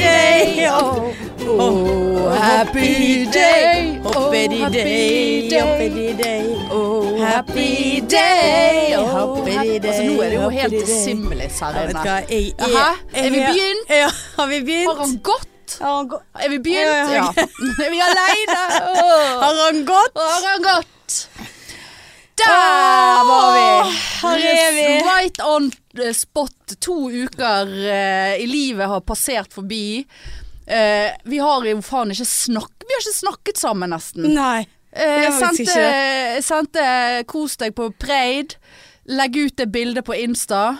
happy day. Oh, oh, happy day. Hoppity day, hoppity day. Oh, Happy day, Oh, happy- day, Altså, nå er det jo helt day. simmelis her inne. Er vi begynt? Ja, har vi begynt? Har han gått? Har han, gått? Er vi begynt? Ja. Er vi aleine? Har han gått? Har han gått? Der var vi! her er vi. Right on spot. To uker uh, i livet har passert forbi. Uh, vi har jo faen ikke snakket Vi har ikke snakket sammen, nesten. Nei. Eh, Jeg faktisk sendte, sendte 'kos deg' på Preid. Legg ut det bildet på Insta.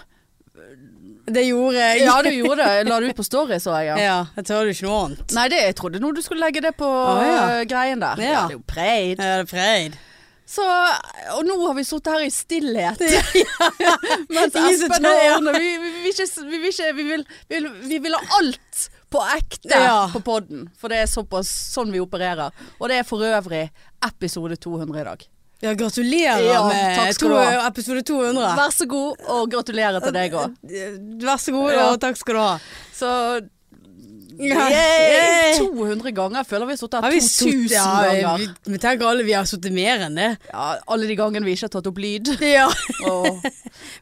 Det gjorde jeg. Ja, du gjorde det. La det ut på Story, så jeg. Ja. Ja, jeg tør ikke noe annet. Nei, det, jeg trodde nå du skulle legge det på Å, ja. eh, greien der. Ja. det er jo Preid. Ja, det er freid. Så, og nå har vi sittet her i stillhet. Mens Espen og. Arne vi, vi, vil ikke, vi, ikke, vi, vil, vi, vil, vi vil ha alt på ekte Ja. på podden. For det er såpass sånn vi opererer. Og det er for øvrig episode 200 i dag. Ja, gratulerer Ja, med to, episode 200. Vær så god, og gratulerer til deg òg. Vær så god, og takk skal du ha. Så. Yay, Yay. 200 ganger. Jeg føler vi har sittet her vi 2000 suttet- ja, ganger. Vi, vi tenker alle vi har sittet mer enn det. Ja, alle de gangene vi ikke har tatt opp lyd. Ja. Oh.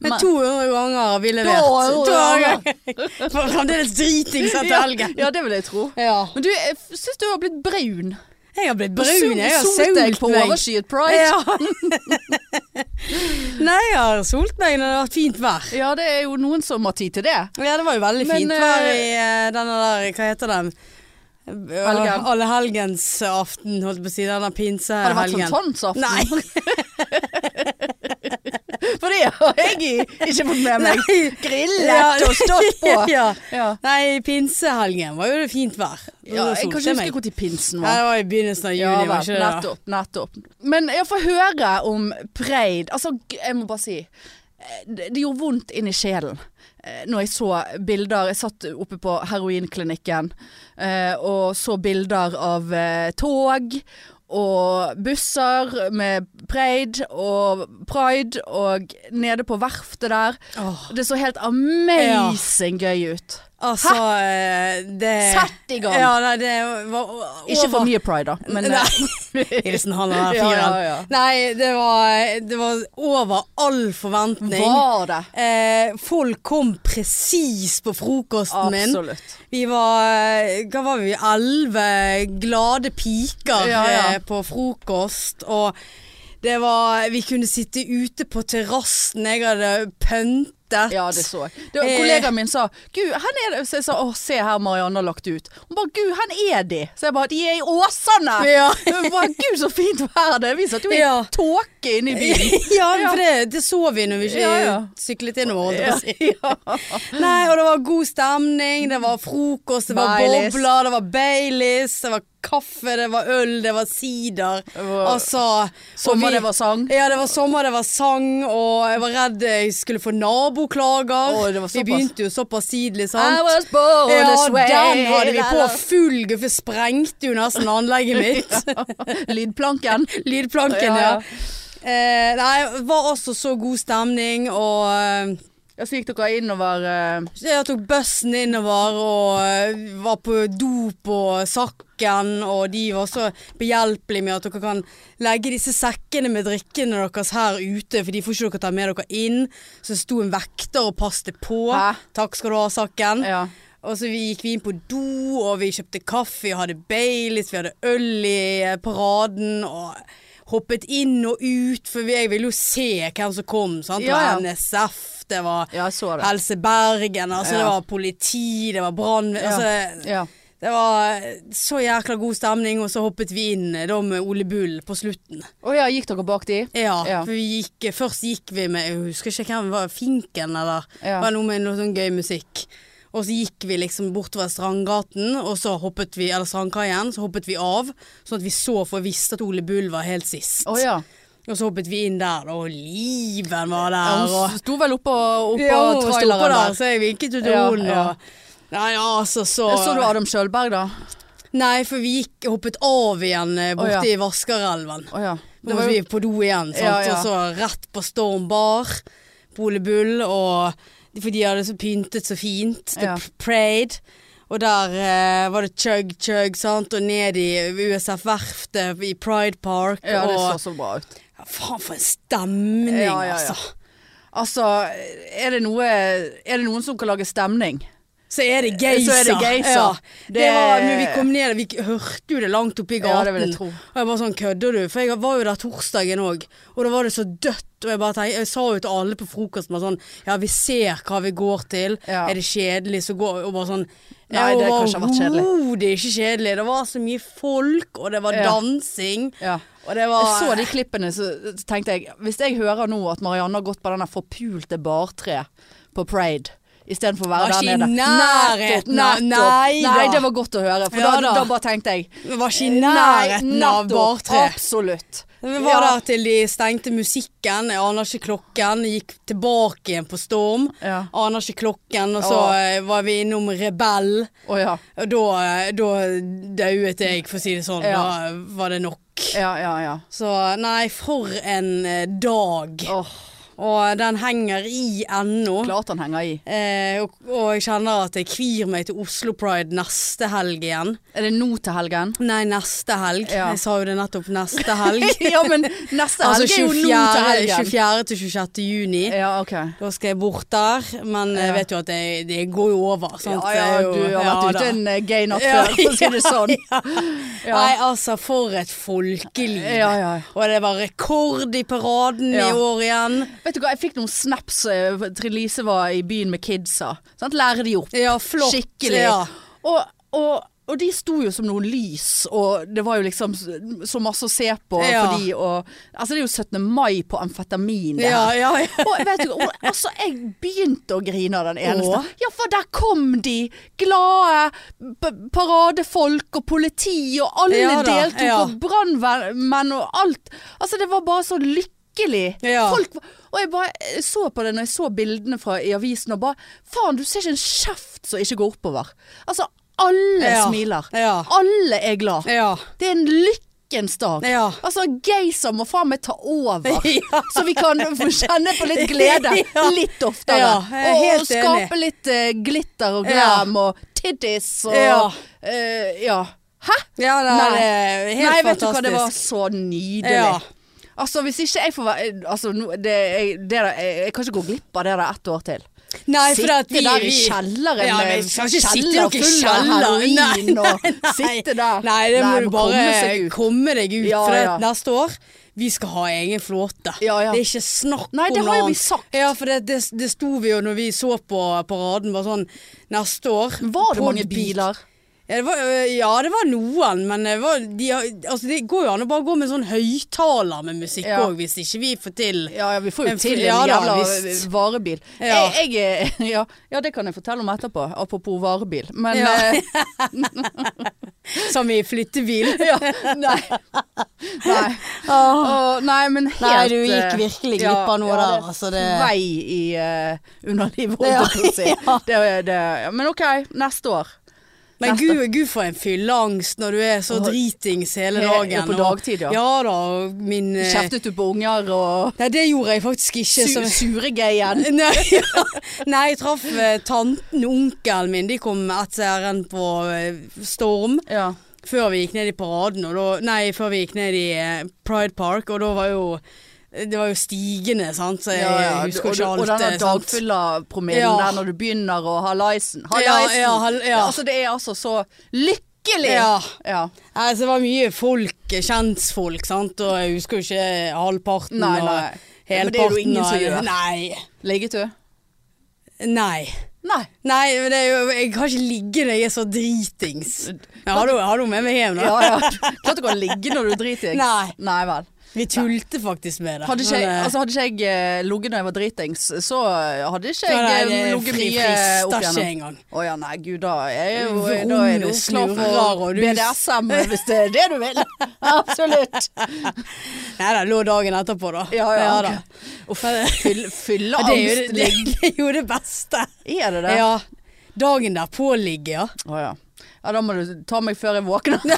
Men Men- 200 ganger har vi levert. 200 ganger. Fremdeles driting etter helgen. ja, det vil jeg tro. Ja. Men du, jeg syns du har blitt brun. Jeg har blitt brun. Jeg har solt deg på overskyet pride. Ja. Nei, jeg har solt meg når det har vært fint vær. Ja, det er jo noen som har tid til det. Ja, det var jo veldig Men, fint eh, vær i eh, denne der, hva heter den? Helgen. Alle helgens aften, holdt på å si. Denne Har det vært sånn sannsaften? Nei. For det har jeg ikke fått med meg. Nei. Grillet og stått på. ja. Ja. Nei, pinsehelgen var jo det fint vær. Ja, jeg kan ikke huske når pinsen Nei, var. det var i begynnelsen av juni, var ikke det? nettopp, nettopp. Men jeg får høre om Preid. Altså, jeg må bare si. eh, Det, det gjorde vondt inn i sjelen. eh, Når jeg så bilder Jeg satt oppe på heroinklinikken eh, og så bilder av eh, tog og busser med Preid og Pride og nede på verftet der. Oh. Det så helt amazing gøy ut. Altså, Hæ? det Sett i gang! Ja, nei, det var over Ikke for mye Pride, da. Men, eh, Nei. Hilsen han Ja, fyren. ja, ja. Nei, det var, det var over all forventning. var det? Eh, folk kom presis på frokosten min. Absolutt. Vi var Hva var vi? Elleve glade piker eh, på frokost. Og det var Vi kunne sitte ute på terrassen. Jeg hadde pyntet. Ja, det så jeg. Det. Kollegaen min sa Gud, hvor er det? Så jeg sa å, se her Marianne har lagt ut. Hun bare Gud, han er de? Så jeg bare De er i Åsane! Ja. Bare, Gud, så fint vær det. Vi satt jo i Ja. tåke inne i bilen. ja, for det, det så vi når vi ikke Ja, ja. syklet innover. holdt jeg på å si. Ja. Nei, og det var god stemning, det var frokost, det var Baileys. bobler, det var Baileys, det var kaffe, det var øl, det var sider. var- Altså Sommer vi- det var sang. Ja, det var sommer, det var sang, og jeg var redd jeg skulle få naboklager. Oh, det vi begynte jo såpass tidlig, I was born Ja, this way. den hadde vi på full guff. Det sprengte jo nesten anlegget mitt. Lydplanken. Lydplanken, Ja, ja. Eh, det var også så god stemning, og eh, Ja, så gikk dere innover uh... Så jeg tok bussen innover og uh, var på do på Sakken, og de var så behjelpelige med at dere kan legge disse sekkene med drikkene deres her ute, for de får ikke dere ta med dere inn. Så det sto en vekter og passet på. Hæ? Takk skal du ha, Sakken. Ja. Og så vi gikk vi inn på do, og vi kjøpte kaffe, vi hadde Baileys, vi hadde øl i eh, paraden, og hoppet inn og ut, for jeg ville jo se hvem som kom, sant. Det Ja, Det var NSF, det var ja, det. Helse Bergen, altså det var politi, det var brann altså, det, det var så jækla god stemning, og så hoppet vi inn da med Ole Bull på slutten. Å ja, gikk dere bak de? Ja, Ja. for vi gikk, først gikk vi med, jeg husker ikke hvem det var, Finken eller, Ja. var noe med noe sånn gøy musikk. Og så gikk vi liksom bortover Strandgaten, og så hoppet vi, eller Strandkaien, så hoppet vi av, sånn at vi så, for jeg visste at Ole Bull var helt sist. Oh, ja. Og så hoppet vi inn der, og liven var ja der, og hun sto vel oppå, oppå ja, traileren der, der. så jeg vinket ut til Ja, henne. ja. Og Nei, altså, så Så du Adam Sjølberg, da? Nei, for vi gikk, hoppet av igjen eh, borte Å, ja. i Vaskerelven. Oh, ja. Da var vi på do igjen, sant? Ja, ja. og så rett på Storm Bar, på Ole Bull, og for de hadde så pyntet så fint. The Ja. Parade. Og der eh, var det chug chug, sant, og ned i USF Verftet i Pride Park. Ja, det så og så bra ut. ja, Faen for en stemning, ja. altså. Altså, er det, noe, er det noen som kan lage stemning? Så er det geisa. Ja. Det, var, vi kom ned, vi hørte jo det langt oppe i gaten. Ja, det vil jeg tro. Og jeg bare sånn, kødder du? For jeg var jo der torsdagen òg, og da var det så dødt. Og jeg bare tenkte, jeg sa jo til alle på frokosten bare sånn, ja vi ser hva vi går til. Ja. Er det kjedelig, så går Og bare sånn Nei, det kanskje har vært kjedelig. Det er ikke kjedelig. Det var så mye folk, og det var Ja. dansing. Ja. Og det var Jeg så de klippene, så tenkte jeg Hvis jeg hører nå at Marianne har gått på denne forpulte bartre på Parade Istedenfor å være Var der ikke i nede. nærheten av- nei. Nei, det var godt å høre. For Ja da, da. da bare tenkte jeg Det var ikke i nærheten av bartre. Absolutt. Vi var der til de stengte musikken. Jeg aner ikke klokken. Gikk tilbake igjen på Storm. Ja. Aner ikke klokken. Og så Ja. eh, var vi innom Rebell. Å ja. Og da, eh, da dauet jeg, for å si det sånn. Ja. Da var det nok. Ja, ja, ja. Så nei, for en eh, dag. Åh, Og den henger i ennå. klart den henger i. Eh, og, og jeg kjenner at jeg kvir meg til Oslo Pride neste helg igjen. Er det nå til helgen? Nei, neste helg. Ja. Jeg sa jo det nettopp. Neste helg. ja, men neste altså helg er jo nå til helgen. 24. til 26. juni. Ja, okay. Da skal jeg bort der, men jeg Ja. vet jo at det, det går jo over. Sant? Ja, ja, du har vært ute en eh, gay natt før, for å si det sånn. Ja. Nei, altså, for et folkeliv. Ja, ja. Og det var rekord i paraden i år igjen. Vet du hva, jeg fikk noen snaps eh, Trine Lise var i byen med kidsa. Sant? Lære de opp. Ja, flott. Skikkelig. Ja. Og, og, og de sto jo som noen lys, og det var jo liksom så masse å se på Ja. for de, og Altså, det er jo 17. mai på amfetamin, det her. ja, ja. Og vet du, hva, altså, jeg begynte å grine av den eneste. Åh. Ja, for der kom de! Glade paradefolk og politi, og alle deltok, og brannmenn og alt. Altså, det var bare så lykkelig. Ja. Folk Og jeg bare så på det når jeg så bildene fra i avisen, og bare Faen, du ser ikke en kjeft som ikke går oppover. Altså, alle Ja. smiler. Ja. Alle er glad. Det er en lykkens dag. Ja. Altså, Geysir må faen meg ta over. Ja. Så vi kan få kjenne på litt glede Ja. litt oftere. Ja, og, og skape litt uh, glitter og glam og titties og Ja. eh, ja. Hæ? Nei. helt Nei, vet du hva, det var så nydelig. Altså, hvis ikke jeg får være Altså, det, jeg, det der, jeg, jeg kan ikke gå glipp av det der ett år til. Nei, for sitte at vi, der i kjelleren Ja, med kjeller full av kjeller. heroin Nei, og nei, sitte der. Nei, det må du bare komme komme deg ut. Ja, for ja. neste år vi skal ha egen flåte. Ja, ja. Det er ikke snakk om annet. Nei, det har jo vi sagt. Ja, for det, det, det sto vi jo når vi så på paraden. Var sånn neste år Var det mange biler? Ja det, var, ja, det var noen, men det, var, de, altså, det går jo an å bare gå med sånn høyttaler med musikk Ja. hvis ikke vi får til Ja, ja, vi får jo til en ja jævla visst. varebil. Ja. Jeg, jeg, ja, det kan jeg fortelle om etterpå, apropos varebil. Men eh, Som i flyttebil. ja, nei. Nei. Oh. nei, men helt Nei, du gikk eh, virkelig glipp av noe der, altså, det- Vei i uh, underlivet, holdt jeg på å si. men OK, neste år. Men gud, gud for en fylleangst når du er så dritings hele dagen. og på dagtid, ja. Ja da, min eh, Kjeftet du på unger og Nei, det gjorde jeg faktisk ikke. su suregeien? Nei, ja. Nei, jeg traff eh, tanten og onkelen min. De kom etter ærend på eh, Storm Ja. før vi gikk ned i paraden. Og da, nei, før vi gikk ned i Pride Park, og da var jo Det var jo stigende, sant. Så jeg Ja, ja. husker ikke alt. og denne eh, dagfylla-promillen Ja. der når du begynner å ha leisen. Altså, det er altså så lykkelig! Ja. Ja. Nei, det var mye folk, kjentfolk, sant. Og jeg husker jo ikke halvparten. Nei, og hele Helparten. Men det er jo ingen som gjør. Nei. Ligget du? Nei. Nei. Nei, men det jo, jeg kan ikke ligge når jeg er så dritings. Jeg har du, har du med meg hjem, nå? Ja, ja. Klart du kan ligge når du er dritings. Nei. Nei vel. Vi tulte faktisk med det. Hadde ikke, jeg, eh, altså, hadde ikke jeg eh, ligget når jeg var dritings, så hadde ikke jeg eh, ligget mye opp ikke igjennom. engang. Å ja, nei gud, da er jo, da er du klar for BDSM, hvis det er det du vil. Absolutt. Nei da, lå dagen etterpå, da. Ja, ja, da. Uff, eh, fyll, ja, fylleangst det er jo det beste. Er det det? Ja. Dagen derpå ligger, ja. Å ja. Ja, da må du ta meg før jeg våkner.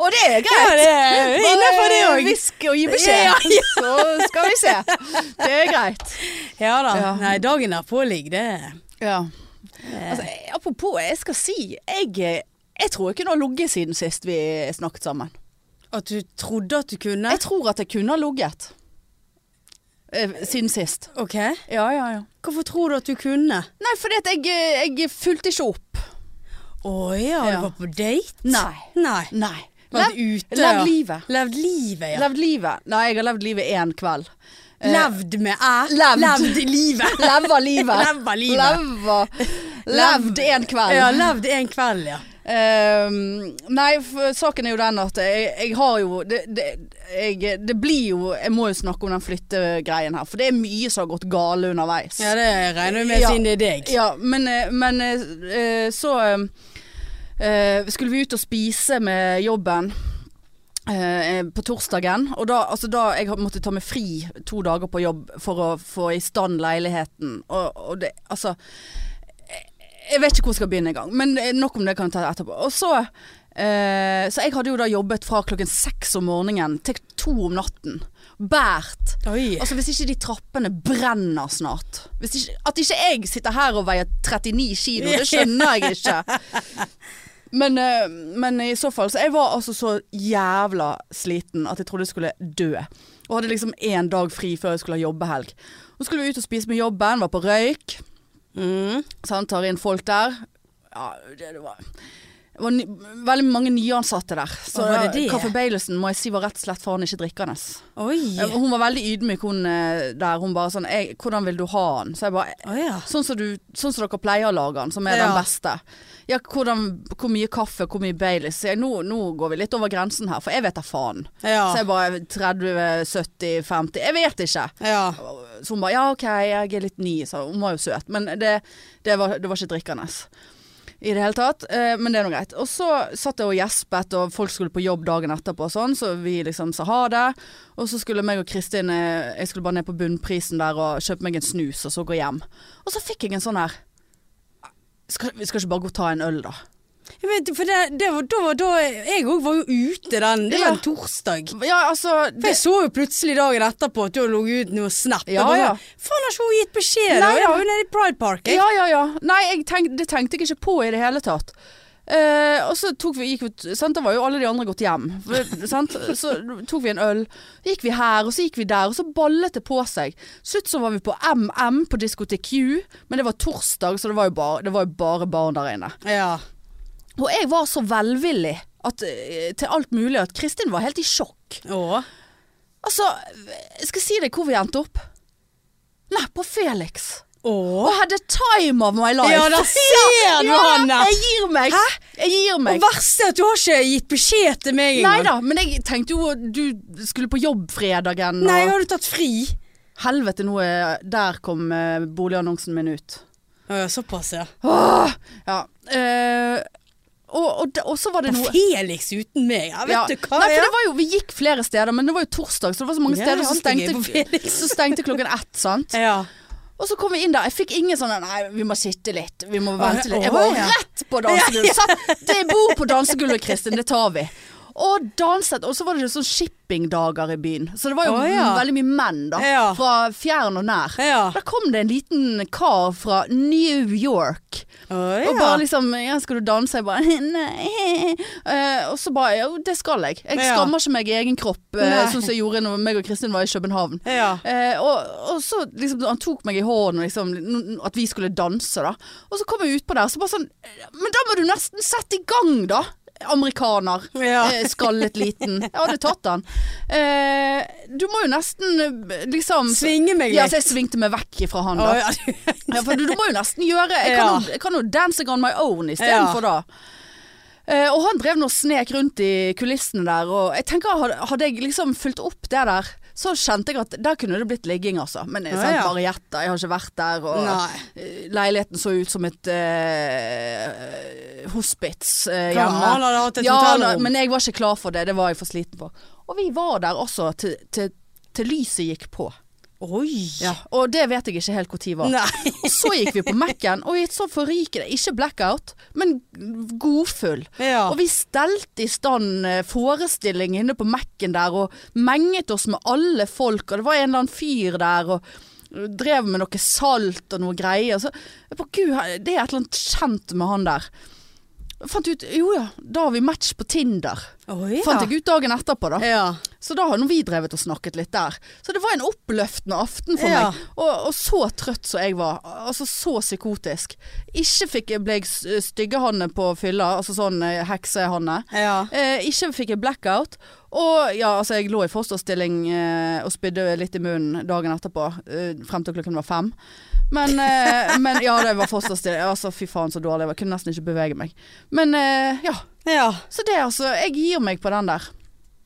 Og det er greit. Ja, det er innenfor det òg. Hvisk og gi beskjed. Ja, ja. Så skal vi se. Det er greit. Ja da. Nei, dagen derpå ligger det Ja. Altså, apropos, jeg skal si jeg, jeg tror ikke det har ligget siden sist vi snakket sammen. At du trodde at du kunne? Jeg tror at jeg kunne ha ligget. Eh, Siden sist. Ok. Ja, ja, ja. Hvorfor tror du at du kunne? Nei, fordi at jeg, eh, jeg fulgte ikke opp. Å ja, Ja. du var på date? Nei. Nei. Nei. Vært Lev, ute, levd livet. Levd livet, ja. Levd livet. Nei, jeg har levd livet én kveld. Eh, Levd med æ. Levd. Levd livet. Leva livet. Leva livet. Levd en kveld. Ja, levd en kveld, ja. Um, nei, saken er jo den at jeg, jeg har jo det, det, jeg, det blir jo Jeg må jo snakke om den flyttegreien her, for det er mye som har gått gale underveis. Ja, det regner vi med Ja. siden det er deg. Ja, men, eh, men eh, så eh, eh, skulle vi ut og spise med jobben. eh, på torsdagen, og da, altså da jeg måtte ta meg fri to dager på jobb for å få i stand leiligheten. Og, og det, altså jeg- Jeg vet ikke hvor jeg skal begynne engang, men eh, nok om det kan jeg ta etterpå. Og så eh, Så jeg hadde jo da jobbet fra klokken seks om morgenen til to om natten. Oi. Altså Hvis ikke de trappene brenner snart ikke, At ikke jeg sitter her og veier 39 kilo, det skjønner jeg ikke. Men, eh, men i så fall Så jeg var altså så jævla sliten at jeg trodde jeg skulle dø. Og hadde liksom én dag fri før jeg skulle ha jobbehelg. Og skulle vi ut og spise med jobben, var på røyk. Mm. Sånn, tar inn folk der. Ja, det, det var det var veldig mange nyansatte der. Så? Kaffe Baileysen må jeg si var rett og slett faen ikke drikkende. Oi. Hun var veldig ydmyk, hun eh, der. Hun bare sånn 'Hvordan vil du ha den?' Så jeg bare oh, ja. Sånn som, du, sånn som dere pleier å lage den, som er Ja. den beste. Ja, hvordan, hvor mye kaffe, hvor mye Baileys? Nå, nå går vi litt over grensen her, for jeg vet da faen. Ja. Så jeg bare 30, 70, 50 Jeg vet ikke. ja. Så hun bare 'ja, OK, jeg er litt ny', så hun var jo søt. Men det, det, var, det var ikke drikkende. I det hele tatt. Eh, men det er nå greit. Og så satt jeg og gjespet, og folk skulle på jobb dagen etterpå og sånn, så vi liksom sa ha det. Og så skulle meg og Kristin eh, Jeg skulle bare ned på bunnprisen der og kjøpe meg en snus, og så gå hjem. Og så fikk jeg en sånn her skal, Vi skal ikke bare gå og ta en øl, da? Jeg vet, for det, det var da, da Jeg òg var jo ute den. Det Ja. var en torsdag. Ja, altså For jeg så jo plutselig dagen etterpå at du hadde ligget ut noe snap. Ja, ja. sånn, Faen, har ikke hun gitt beskjed? Nei? Jeg var jo nede i Pride Park. Jeg. Ja, ja, ja. Nei, tenk, det tenkte jeg ikke på i det hele tatt. Eh, og så tok vi, gikk vi sant? Da var jo alle de andre gått hjem. Sant? Så tok vi en øl. Gikk vi her, og så gikk vi der, og så ballet det på seg. Slutt så var vi på MM på diskotek Q, men det var torsdag, så det var jo bare, det var jo bare barn der inne. Ja. Og jeg var så velvillig at, eh, til alt mulig at Kristin var helt i sjokk. Åh. Altså, jeg skal si deg hvor vi endte opp. Nei, på Felix. Åh. Og had a time of my life. Ja, da ser du, ja, Hanne. Jeg gir meg. Hæ? Jeg gir meg. Og verst er at du har ikke gitt beskjed til meg Nei engang. da, men jeg tenkte jo du skulle på jobb fredagen. Nei, jeg har du tatt fri? Helvete, nå er Der kom eh, boligannonsen min ut. Å, ja, såpass, ja. Åh, ja. eh, og, og, og så var det noe Felix uten meg. Ja, vet Ja. du hva? Nei, for det var jo, Vi gikk flere steder, men det var jo torsdag, så det var så mange Ja, steder som stengte, så stengte klokken ett. sant? ja. Og så kom vi inn der. Jeg fikk ingen sånn Nei, vi må sitte litt. Vi må vente litt. Jeg var rett på dansegulvet. Satt- Det bor på dansegulvet, Kristin. Det tar vi. Og danset. Og så var det sånn shippingdager i byen. Så det var jo oh, ja. veldig mye menn, da. Ja. Fra fjern og nær. Ja. Da kom det en liten kar fra New York. Å, Og bare liksom ja, 'Skal du danse?' Jeg bare Nei. Uh, og så bare Ja, det skal jeg. Jeg skammer ikke meg i egen kropp, uh, sånn som jeg gjorde når meg og Kristin var i København. Eh, og, og så liksom Han tok meg i hånden liksom, At vi skulle danse da Og så kom jeg ut på der Så bare sånn Men da må du nesten sette i gang da Amerikaner Ja. eh, Skallet liten Jeg hadde tatt han. eh, Du må jo nesten eh, liksom Svinge meg litt. Ja, så jeg svingte meg vekk fra han da. Oh, ja, ja, For du, du må jo nesten gjøre Jeg kan, jo, jeg kan jo dancing on my own i stedet Ja. da Eh, og han drev nå snek rundt i kulissene der, og jeg tenker hadde jeg liksom fulgt opp det der, så kjente jeg at der kunne det blitt ligging, altså. Men jeg Ja, sant, ja. bare gjetta, jeg har ikke vært der, og Nei. eh, leiligheten så ut som et uh, hospits uh, hjemme. Ja, da, et ja, da, men jeg var ikke klar for det, det var jeg for sliten for. Og vi var der også til, til, til lyset gikk på. Oi. Ja, og det vet jeg ikke helt når var. Nei. Og så gikk vi på Mac-en, og i et sånt forrikende ikke blackout, men godfull. Ja. Og vi stelte i stand eh, forestilling inne på Mac-en der, og menget oss med alle folk, og det var en eller annen fyr der, og Drev med noe salt og noe greier. Så jeg bare, gud, det er et eller annet kjent med han der. Fant ut, jo ja, da har vi match på Tinder. Oh, ja. Fant jeg ut dagen etterpå da. Ja. Så da har nå vi drevet og snakket litt der. Så det var en oppløftende aften for Ja. meg. Og, og så trøtt som jeg var. Altså så psykotisk. Ikke fikk jeg, ble jeg styggehanne på fylla, altså sånn eh, heksehanne. Ja. Eh, ikke fikk jeg blackout. Og ja, altså jeg lå i fosterstilling eh, og spydde litt i munnen dagen etterpå. Eh, frem til klokken var fem. Men, eh, men ja, det var fosterstilling. Altså fy faen så dårlig. Jeg kunne nesten ikke bevege meg. Men eh, ja. ja. Så det altså. Jeg gir meg på den der.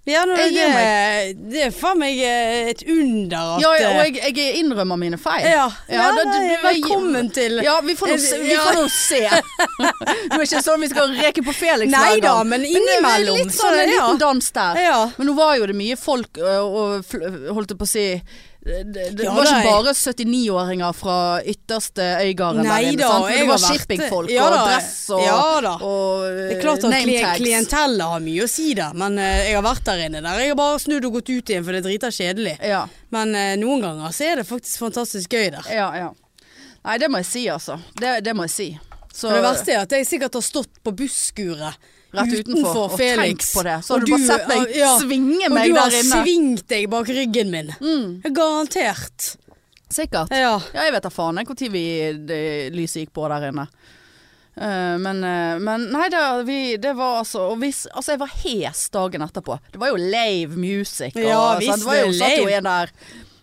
Ja, gir det, det er faen meg eh, et under at Ja, ja, eh, og jeg, jeg innrømmer mine feil. ja, ja, da- nei, du- velkommen til Ja, vi får nå se. Vi Ja. får nå se. Det er ikke sånn vi skal reke på Felix Nei hver da, gang. men det er innimellom, Litt sånn så en liten dans der. Ja. Men nå var jo det mye folk ø, og holdt jeg på å si det, det Ja, var ikke bare 79-åringer fra ytterste Øygarden Nei der inne. da, det var shippingfolk Ja og dress og, ja da. og Det er klart at kli klientellet har mye å si der, men uh, jeg har vært der inne der. Jeg har bare snudd og gått ut igjen, for det er drita kjedelig. Ja, Men uh, noen ganger så er det faktisk fantastisk gøy der. ja, ja. Nei, det må jeg si, altså. Det, det må jeg si. Så, det verste er at jeg sikkert har stått på busskuret Rett utenfor, og Felix. tenkt på det. Så har du bare sett meg ja, svinge Og du har svingt deg bak ryggen min. Mm, Garantert. sikkert. Ja. Ja, jeg vet da faen jeg når lyset gikk på der inne. Uh, men, uh, men nei, det, vi, det var altså og hvis, Altså, jeg var hes dagen etterpå. Det var jo lave music. Og, Ja, visst, det var jo, satt jo en der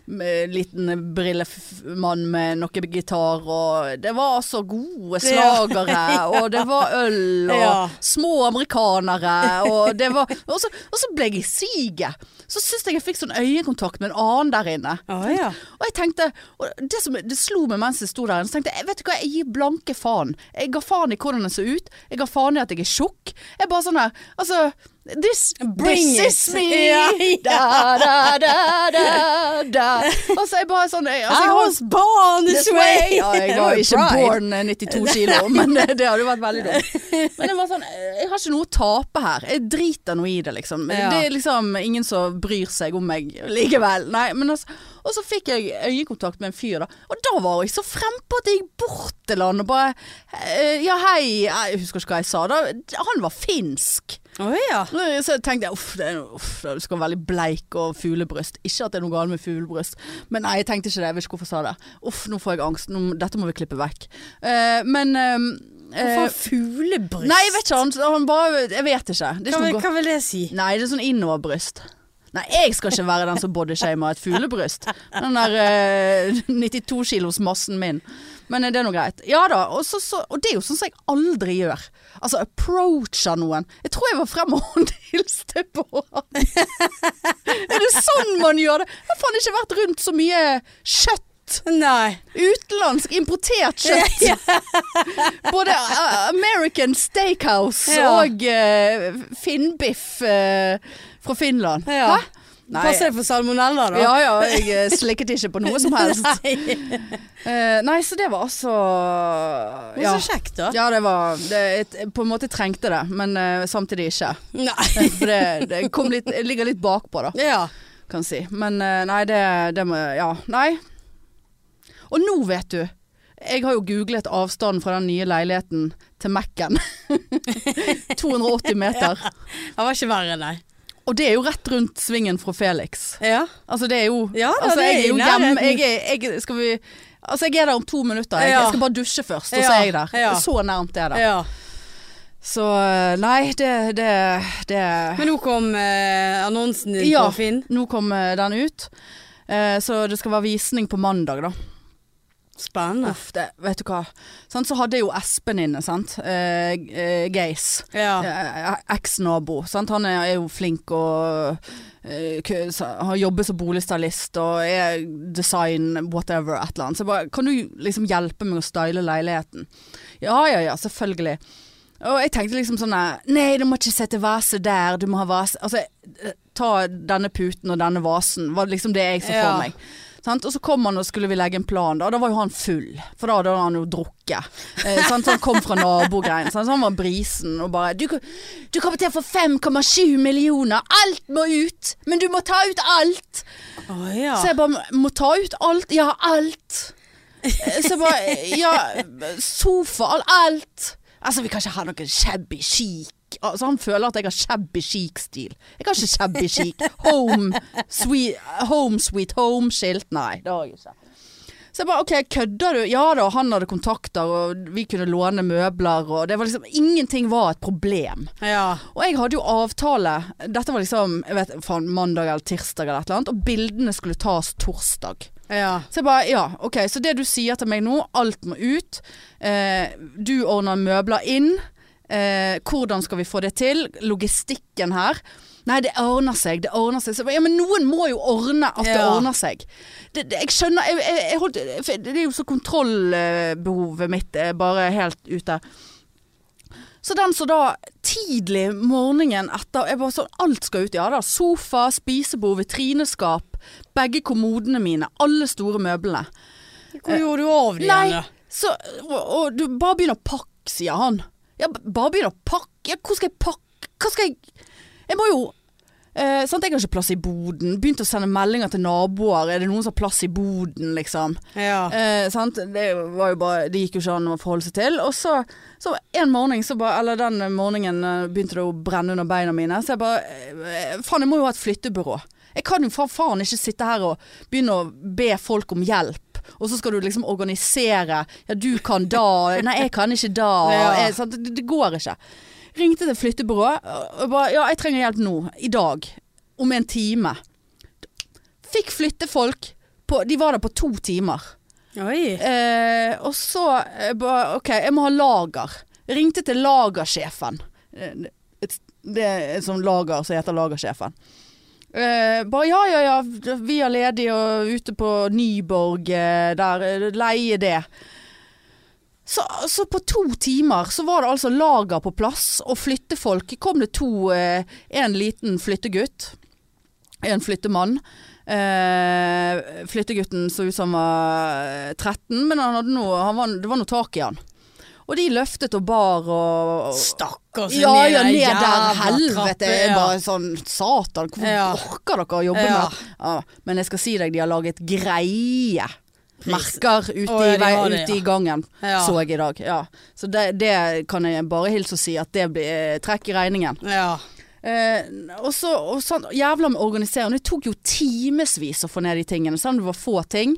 liten brillemann med noe gitar, og det var altså gode slagere, og det var øl, og Ja. små amerikanere, og det var Og så, og så ble jeg i siget. Så syns jeg jeg fikk sånn øyekontakt med en annen der inne. Ah, ja. Og jeg tenkte og det, som, det slo meg mens jeg sto der, så tenkte jeg vet du hva, jeg gir blanke faen. Jeg ga faen i hvordan jeg så ut. Jeg ga faen i at jeg er tjukk. Jeg bare sånn her Altså This, Bring this is me! Ja, Da, da, da, da, da. Og så er jeg bare sånn jeg, altså, I jeg was born this way! Ja, jeg var ikke born eh, 92 kilo, men det, det hadde vært veldig dumt. Men det var sånn, jeg har ikke noe å tape her. Jeg driter noe i det, liksom. Ja. Det er liksom ingen som bryr seg om meg likevel. Nei, men altså, og så fikk jeg øyekontakt med en fyr, da. Og da var jeg så frempå at jeg gikk bort til han og bare eh, Ja, hei. Jeg husker ikke hva jeg sa. Da, han var finsk. Å ja. Så tenkte jeg uff, det, uff, du skal være veldig bleik og fuglebryst. Ikke at det er noe galt med fuglebryst, men nei, jeg tenkte ikke det. Jeg vet ikke hvorfor jeg sa det. Uff, nå får jeg angst. Nå, dette må vi klippe vekk. Uh, men eh, Hvorfor eh, fuglebryst? Nei, jeg vet ikke. Han, han bare Jeg vet ikke. Det Hva, ikke noe hva vil det si? Nei, det er sånn innoverbryst. Nei, jeg skal ikke være den som bodyshamer et fuglebryst. Den der uh, 92 kilos massen min. Men eh, det er nå greit. Ja da, og, så, så, og det er jo sånn som jeg aldri gjør. Altså approacher noen. Jeg tror jeg var frem og håndhilste på han. er det sånn man gjør det? Jeg har faen ikke vært rundt så mye kjøtt. Nei. Utenlandsk, importert kjøtt. Både eh, American Steakhouse Ja. og uh, finnbiff uh, fra Finland. Ja. Hæ? Nei. Pass deg for salmonella, da. Ja ja, jeg eh, slikket ikke på noe som helst. Nei. Uh, nei, så det var altså ja. så kjekt, da. ja, det var det, jeg På en måte trengte det, men uh, samtidig ikke. Nei. For det, det kom litt, jeg ligger litt bakpå, da, Ja. kan si. Men uh, nei, det, det må Ja. Nei. Og nå, vet du. Jeg har jo googlet avstanden fra den nye leiligheten til Mac-en. 280 meter. Det var ikke verre, nei. Og det er jo rett rundt svingen fra Felix. Ja. Altså det er jo Ja da, altså, jeg er jo hjemme jeg, jeg, Skal vi Altså jeg er der om to minutter. Jeg, Ja. jeg skal bare dusje først, og så er jeg der. Så nærmt er det. ja. Så nei, det, det, det Men nå kom eh, annonsen din Ja. på Finn. Ja, Nå kom eh, den ut. Eh, så det skal være visning på mandag, da. Spennende. Uff, det, vet du hva. Sånn, så hadde jeg jo Espen inne, sant. Eh, eh, Geis. Ja. Eh, Eks-nabo. Han er, er jo flink og eh, har jobbet som boligstylist og er design, whatever, et eller annet. Så jeg bare, kan du liksom hjelpe meg å style leiligheten? Ja, ja, ja, selvfølgelig. Og jeg tenkte liksom sånn eh, Nei, du må ikke sette vase der, du må ha vase Altså, eh, ta denne puten og denne vasen, var liksom det jeg så for Ja. meg. Sant? Og så kom han og skulle vi legge en plan, da. Da var jo han full. For da hadde han jo drukket. Eh, sant? Så han kom fra nabogreien. Så han var brisen og bare du, du kommer til å få 5,7 millioner! Alt må ut! Men du må ta ut alt! Oh, ja. Så jeg bare må ta ut alt. Ja, alt. Eh, Så jeg bare Ja, sofa, alt. Altså, vi kan ikke ha noe shabby chic. Altså, han føler at jeg har shabby chic-stil. Jeg har ikke shabby chic. Home sweet, home, sweet home-skilt. Nei, det har jeg ikke. Så jeg bare OK, kødder du? Ja da, han hadde kontakter, og vi kunne låne møbler, og det var liksom Ingenting var et problem. ja. Og jeg hadde jo avtale Dette var liksom jeg vet, faen, mandag eller tirsdag eller et eller annet, og bildene skulle tas torsdag. Ja. Så jeg bare, ja, ok, så det du sier til meg nå, alt må ut. Eh, du ordner møbler inn. Eh, hvordan skal vi få det til? Logistikken her. Nei, det ordner seg, det ordner seg. Så, ja, men noen må jo ordne at det ordner seg. Det, det, jeg skjønner, jeg, jeg, jeg holdt, det er jo så kontrollbehovet mitt er bare helt ute. Så den som da tidlig morgenen etter jeg bare sånn, Alt skal ut. Ja da. Sofa, spisebord, vitrineskap. Begge kommodene mine. Alle store møblene. Hvor gjorde du av de Nei, igjen, så, og, og du bare begynner å pakke, sier han. Ja, bare begynn å pakke. Hvor skal jeg pakke? Hva skal jeg Jeg må jo eh, sant? Jeg har ikke plass i boden. Begynte å sende meldinger til naboer. Er det noen som har plass i boden, liksom? Ja. Eh, sant? Det, var jo bare, det gikk jo ikke an å forholde seg til. Og så, så en morgen, så bare, eller den morgenen eh, begynte det å brenne under beina mine. Så jeg bare eh, Faen, jeg må jo ha et flyttebyrå. Jeg kan jo faen ikke sitte her og begynne å be folk om hjelp. Og så skal du liksom organisere. Ja, du kan da. Nei, jeg kan ikke da. Jeg, sant? Det, det går ikke. Ringte til flyttebyrået og bare Ja, jeg trenger hjelp nå. I dag. Om en time. Fikk flyttefolk på De var der på to timer. Eh, og så eh, bare OK, jeg må ha lager. Ringte til lagersjefen. Eh, Det er et sånt lager som heter Lagersjefen. Eh, bare ja, ja, ja, vi er ledige og ute på Nyborg uh, der. eh, Leie det. Så, så på to timer så var det altså lager på plass, og flyttefolk. Kom det to uh, En liten flyttegutt. En flyttemann. Flyttegutten så ut som han var eh, 13, men han hadde noe, han var, det var noe tak i han. Og de løftet og bar og, og Stakkars. ja, ja, ned der. jævla Helvete. Trappe, ja. bare sånn Satan, hvorfor Ja. orker dere å jobbe Ja. med ja, Men jeg skal si deg, de har laget greie. Merker ute, i, vei, det, ute i gangen, så jeg i dag. Ja. Så det, det kan jeg bare hilse og si, at det blir trekk i regningen. Ja. Eh, og så og sånn, Jævla med organiserende. Det tok jo timevis å få ned de tingene, selv om det var få ting.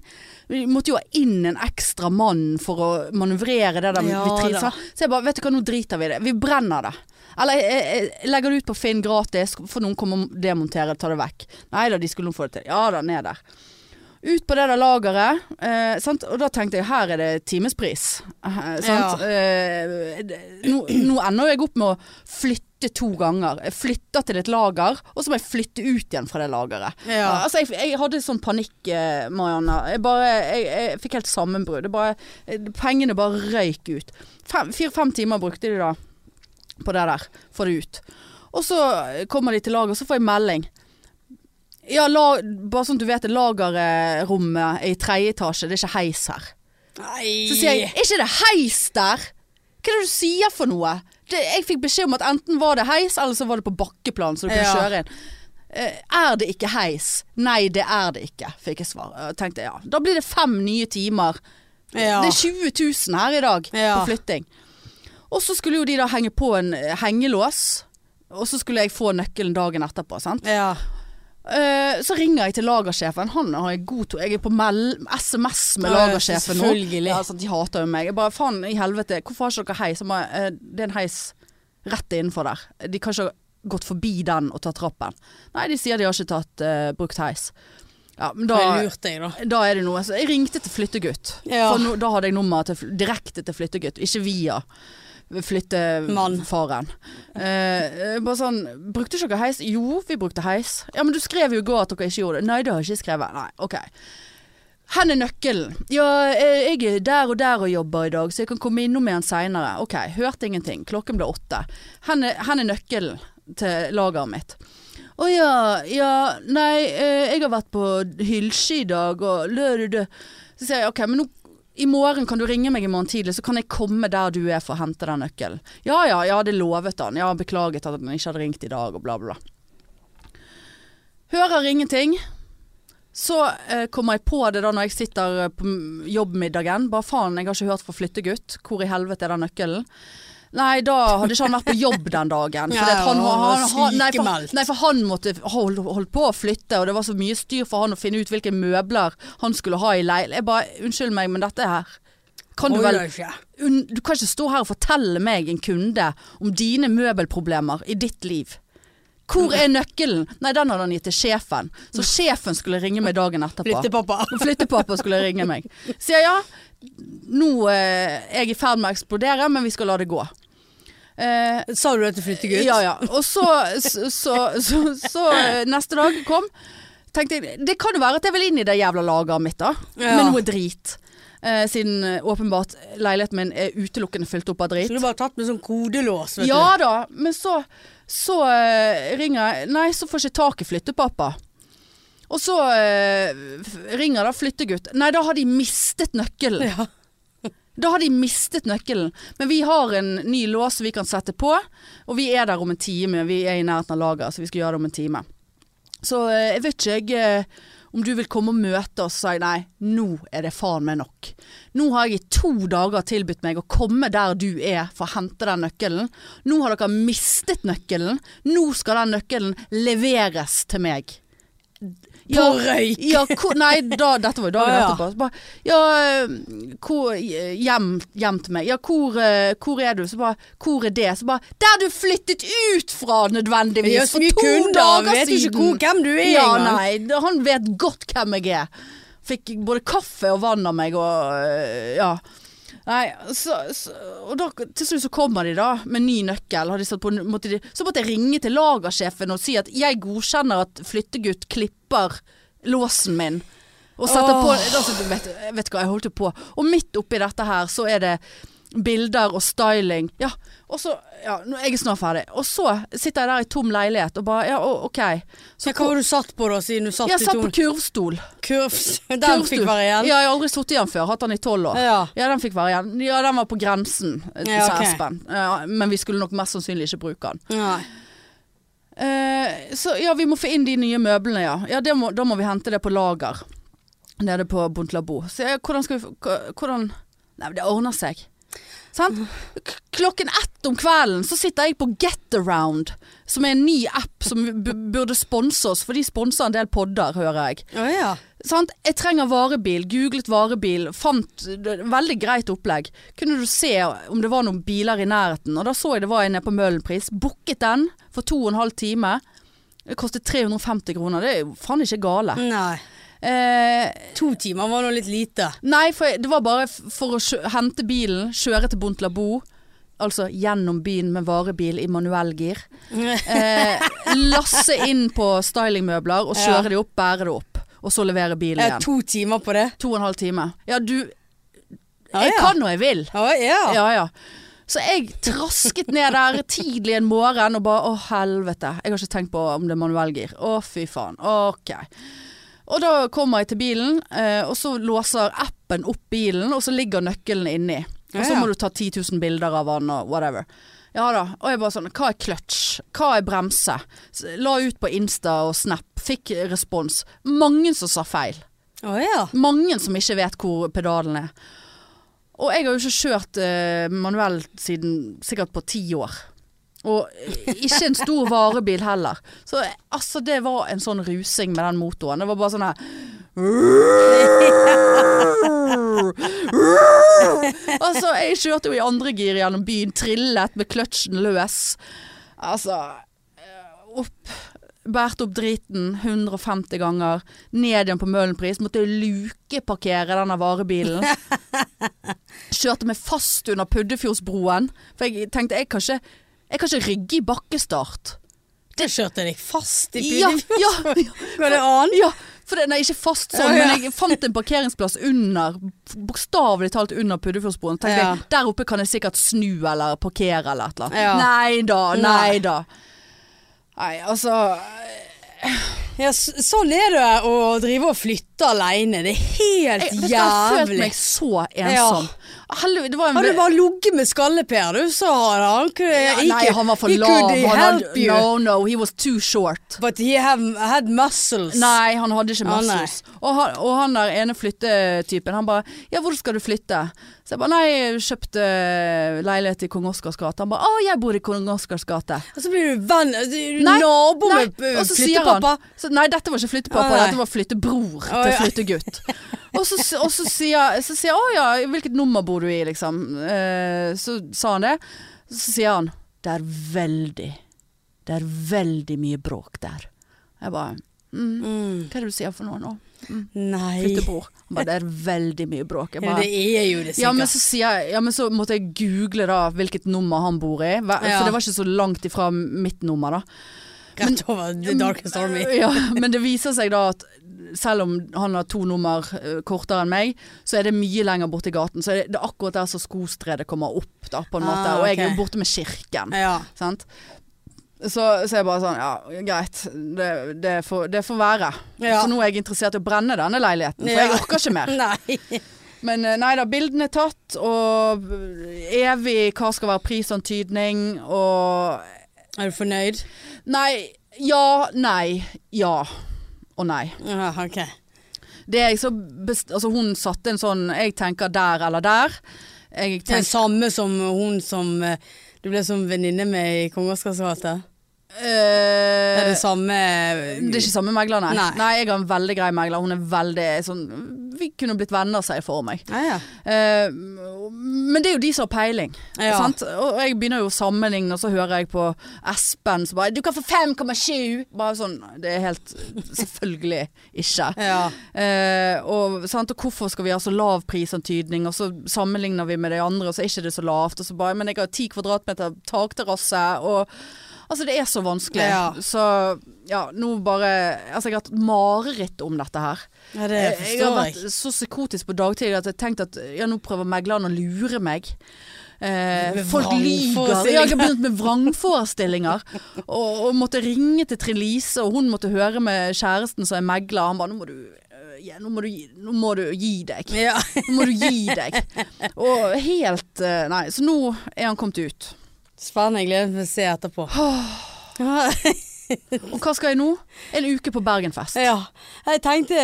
Vi måtte jo ha inn en ekstra mann for å manøvrere det der Ja vitrin. Så, jeg bare, vet du hva, nå driter vi i det. Vi brenner det. Eller jeg, jeg, jeg legger det ut på Finn gratis, for noen kommer og demonterer og ta det vekk. Nei da, de skulle nå få det til. Ja da, ned der. Ut på det der lageret, eh, sant? og da tenkte jeg her er det timespris. Eh, ja. Eh, nå, nå ender jeg opp med å flytte to ganger. Jeg flytter til et lager, og så må jeg flytte ut igjen fra det lageret. Ja. Altså, jeg, jeg hadde sånn panikk, eh, Marianne. Jeg, bare, jeg, jeg fikk helt sammenbrudd. Eh, Pengene bare røyk ut. Fem- Fire-fem timer brukte de da på det der. Få det ut. Og så kommer de til lager, og så får jeg melding. Ja, la, bare sånn at du vet det, lagerrommet er i tredje etasje, det er ikke heis her. Nei. Så sier jeg, er ikke det heis der? Hva er det du sier for noe? Det, jeg fikk beskjed om at enten var det heis, eller så var det på bakkeplan, så du kunne Ja. kjøre inn. Eh, er det ikke heis? Nei, det er det ikke, fikk jeg svar. Jeg tenkte ja, da blir det fem nye timer. Ja. Det er 20 000 her i dag Ja. på flytting. Og så skulle jo de da henge på en eh, hengelås, og så skulle jeg få nøkkelen dagen etterpå, sant. Ja. Eh, så ringer jeg til lagersjefen. Han har jeg god to Jeg er på SMS med lagersjefen nå. Ja, sant, de hater jo meg. Jeg bare faen i helvete, hvorfor har ikke dere heis? Jeg bare, eh, det er en heis rett innenfor der. De kan ikke ha gått forbi den og tatt trappen. Nei, de sier de har ikke tatt uh, brukt heis. Ja, men da, jeg, da. da er det noe. Så jeg ringte til flyttegutt. Ja. For no, da hadde jeg nummer til, direkte til flyttegutt, ikke via. Flyttefaren. Eh, bare sånn Brukte ikke dere heis? Jo, vi brukte heis. Ja, men du skrev jo i går at dere ikke gjorde det. Nei, det har jeg ikke skrevet. Nei, ok. Hvor er nøkkelen? Ja, eh, jeg er der og der og jobber i dag, så jeg kan komme innom med den seinere. Ok, hørte ingenting. Klokken ble åtte. Hvor er, er nøkkelen til lageret mitt? Å ja, ja, nei, eh, jeg har vært på Hylsje i dag, og lø-lø-lø. Så sier jeg ok, men nå i morgen kan du ringe meg i morgen tidlig, så kan jeg komme der du er for å hente den nøkkelen. Ja ja, jeg hadde lovet han. Jeg har beklaget at han ikke hadde ringt i dag, og bla bla. Hører ingenting. Så eh, kommer jeg på det da når jeg sitter eh, på jobbmiddagen. Bare faen, jeg har ikke hørt fra flyttegutt. Hvor i helvete er den nøkkelen? Nei, da hadde ikke han vært på jobb den dagen. For Ja, han, han han, nei, for, nei, for han måtte holde, holdt på å flytte, og det var så mye styr for han å finne ut hvilke møbler han skulle ha i leil. Jeg bare, unnskyld meg, men dette her kan du vel un, Du kan ikke stå her og fortelle meg, en kunde, om dine møbelproblemer i ditt liv. Hvor er nøkkelen? Nei, den hadde han gitt til sjefen. Så sjefen skulle ringe meg dagen etterpå. Flyttepappa. Flyttepappa skulle ringe meg. Sier ja, nå eh, er jeg i ferd med å eksplodere, men vi skal la det gå. Eh, Sa du det til flyttegutt? ja, ja. Og så, så, så, så, eh, neste dag kom, tenkte jeg det kan jo være at jeg vil inn i det jævla lageret mitt, da. Ja. Med noe drit. Eh, siden eh, åpenbart leiligheten min er utelukkende fylt opp av drit. Så du bare tatt med sånn kodelås, vet Ja da, men så, så eh, ringer jeg Nei, så får jeg ikke tak i flyttepappa. Og så eh, ringer da flyttegutt. Nei, da har de mistet du. nøkkelen. Ja. Da har de mistet nøkkelen. Men vi har en ny lås vi kan sette på, og vi er der om en time. Vi er i nærheten av lageret, så vi skal gjøre det om en time. Så eh, jeg vet ikke jeg, eh, om du vil komme og møte oss, sa jeg nei, nå er det faen meg nok. Nå har jeg i to dager tilbudt meg å komme der du er for å hente den nøkkelen. Nå har dere mistet nøkkelen. Nå skal den nøkkelen leveres til meg. På røyk. Ja, ko, nei, da, dette var jo dagen ja. etterpå. Så bare, ja, eh, hvor, hjem, hjem til meg. Ja, hvor, eh, hvor er du? Så bare, hvor er det? Så bare, der du flyttet ut fra nødvendigvis. For to kunder, dager vet jo ikke hvem du er Ja, engang. nei, han vet godt hvem jeg er. Fikk både kaffe og vann av meg og ja. Nei, så, så, og da, til slutt så kommer de da med ny nøkkel. Har satt på, måtte de, så måtte jeg ringe til lagersjefen og si at jeg godkjenner at flyttegutt klipper låsen min. Og setter på altså, vet, vet hva, jeg holdt jo på. Og midt oppi dette her så er det bilder og styling. Ja, og så Ja, jeg er snart ferdig. Og så sitter jeg der i tom leilighet og bare Ja, OK. Så hva var du satt på da, siden du satt Jeg i satt på to kurvstol. kurvs? Den Kurvstol. fikk være igjen? Ja, jeg har aldri sittet i den før. Hatt den i tolv år. Ja. Ja, den fikk være igjen. Ja, den var på grensen, eh, Ja, okay. ok. Espen. Ja, men vi skulle nok mest sannsynlig ikke bruke den. Nei. Uh, så ja, vi må få inn de nye møblene, ja. ja det må, da må vi hente det på lager. Nede på Bontlabo. Så jeg, hvordan skal vi Hvordan Nei, det ordner seg. Sant? Klokken ett om kvelden så sitter jeg på Getaround, som er en ny app som burde sponse oss, for de sponser en del podder, hører jeg. Oh, ja. Sant? Jeg trenger varebil, googlet varebil, fant veldig greit opplegg. Kunne du se om det var noen biler i nærheten, og da så jeg det var en nede på Møhlenpris. Booket den for to og en halv time. Det kostet 350 kroner, det er jo faen ikke gale. Nei. Eh, To timer var nå litt lite. nei, for det var bare for å hente bilen, kjøre til Bontlabo. Altså gjennom byen med varebil i manuellgir. Eh, lasse inn på stylingmøbler og Ja. kjøre de opp, bære det opp. Og så levere bilen Eh, igjen. to timer på det? To og en halv time. Ja, du Ja, Jeg ja. kan når jeg vil. Å ja. Ja, ja. Så jeg trasket ned der tidlig en morgen og bare å helvete. Jeg har ikke tenkt på om det er manuellgir. Å fy faen. Ok. Og da kommer jeg til bilen, eh, og så låser appen opp bilen, og så ligger nøkkelen inni. Og så må du ta 10 000 bilder av han og whatever. Ja da. Og jeg bare sånn Hva er clutch? Hva er bremse? La ut på Insta og Snap. Fikk respons. Mange som sa feil. Å ja. Mange som ikke vet hvor pedalen er. Og jeg har jo ikke kjørt uh, manuell siden sikkert på ti år. Og ikke en stor varebil heller. Så altså, det var en sånn rusing med den motoren. Det var bare sånn her Altså, jeg kjørte jo i andre gir gjennom byen, trillet med kløtsjen løs. Altså eh, Opp Bært opp driten 150 ganger. Ned igjen på Møhlenpris. Måtte lukeparkere denne varebilen. Kjørte meg fast under Puddefjordsbroen. For jeg tenkte jeg kan ikke, jeg kan ikke rygge i bakkestart. Det kjørte deg fast i Ja, Puddefjord. ja, ja, Var det annet? ja. For det, nei, ikke fast sånn, Ja, ja. men jeg fant en parkeringsplass under, bokstavelig talt under Puddefjordsbroen. Tenkte Ja. jeg, der oppe kan jeg sikkert snu eller parkere eller et eller annet. Ja. Nei da, nei da. Nei, altså Ja, sånn er det å drive og flytte alene. Det er helt jeg, jævlig. jeg har følt meg så ensom. Heldigvis, det var en Hadde du bare ligget med Skalle-Per, du, sa han. ja, Nei, han var for lav. Han hadde, no, no, he was too short. But he have, had muscles. Nei, han hadde ikke Ah, muscles. og, han, og han der ene flyttetypen, han bare Ja, hvor skal du flytte? Så jeg bare Nei, kjøpte eh, leilighet i Kong Oscars gate. Han bare Å, jeg bor i Kong Oscars gate. Og så blir du venn nabo med flyttepappa. Så, nei, dette var ikke flyttepappa, ah, dette var flyttebror til flyttegutt. Og så, og så sier så sier jeg å ja, hvilket nummer bor du i, liksom. Eh, så sa han det. Så sier han det er veldig, det er veldig mye bråk der. Jeg bare mm, Mm. Hva er det du sier for noe nå? Nei. Flyttebord. Han bare det er veldig mye bråk. Ja, bare, det er jo det, sikkert. ja, men jeg Ja, men så måtte jeg google da hvilket nummer han bor i. For Ja. Det var ikke så langt ifra mitt nummer, da. Rett over The Darkest Army. Ja, men det viser seg da at selv om han har to nummer eh, kortere enn meg, så er det mye lenger borti gaten. Så det, det er akkurat der som skostredet kommer opp, da, på en måte. Ah, Og jeg er jo borte med kirken. Ja. Sant? Så, så jeg bare sånn, ja greit, det, det, får, det får være. Ja. Så nå er jeg interessert i å brenne denne leiligheten, for Ja. jeg orker ikke mer. Nei. Men eh, nei da, bildene er tatt, og evig hva skal være prisantydning, og Er du fornøyd? Nei, ja, nei, ja og nei. Ja, ok. Det så best, altså hun satte en sånn Jeg tenker der eller der. Jeg Det er samme som hun som eh, du ble som venninne med i Kong Det er eh, det samme det er ikke samme megler, nei. Nei. nei. Jeg har en veldig grei megler. Hun er veldig sånn Vi kunne blitt venner, sier jeg for meg. Ja, ja. uh, men det er jo de som har peiling. Ja. Og jeg begynner jo å sammenligne, og så hører jeg på Espen som bare 'Du kan få 5,7!' Bare sånn Det er helt Selvfølgelig ikke. ja. Uh, og, sant? og hvorfor skal vi ha så lav prisantydning, og så sammenligner vi med de andre, og så er ikke det så lavt. Og så bare, men jeg har ti kvadratmeter takterrasse, og Altså, det er så vanskelig. Ja. Så ja, nå bare Altså, jeg har hatt mareritt om dette her. ja, det jeg har vært så psykotisk på dagtid at jeg tenkte at ja, nå prøver megleren å lure meg. Eh, folk lyver. Ja, jeg har begynt med vrangforestillinger. og, og måtte ringe til Trine Lise, og hun måtte høre med kjæresten som er megler. Han bare nå må du, øh, ja, nå må du, gi- nå må du gi deg. Nå må du gi deg. Og helt eh, Nei, så nå er han kommet ut. Spennende. Jeg gleder meg til å se etterpå. Og hva skal jeg nå? En uke på Bergenfest. Ja. Jeg tenkte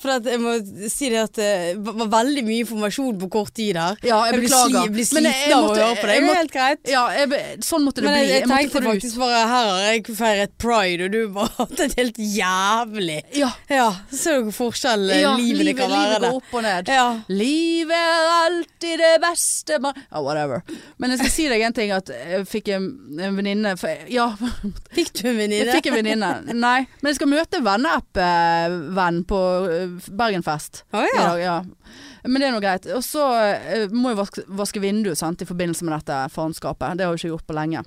For at jeg må si det at det var veldig mye informasjon på kort tid her. Ja, jeg blir beklager. sli- blir sliten av å høre på det. jeg er måtte- helt greit. Ja, be- sånn måtte det Men bli. jeg, jeg jeg tenkte faktisk bare Her har jeg feiret pride, og du bare hatt det helt jævlig Ja. Ja, så dere forskjell eh, livet det kan være livet går opp og ned. Ja. Livet er alltid det beste man Ja, whatever. Men jeg skal si deg en ting, at jeg fikk en, en venninne Ja, Fikk du en jeg venninne? fikk en venninne. Nei, men jeg skal møte venneapp-venn på eh, Bergenfest. I ja. dag, ja. Men det er nå greit. Og så eh, må jeg vaske, vaske vinduet sant, i forbindelse med dette faenskapet. Det har jeg ikke gjort på lenge.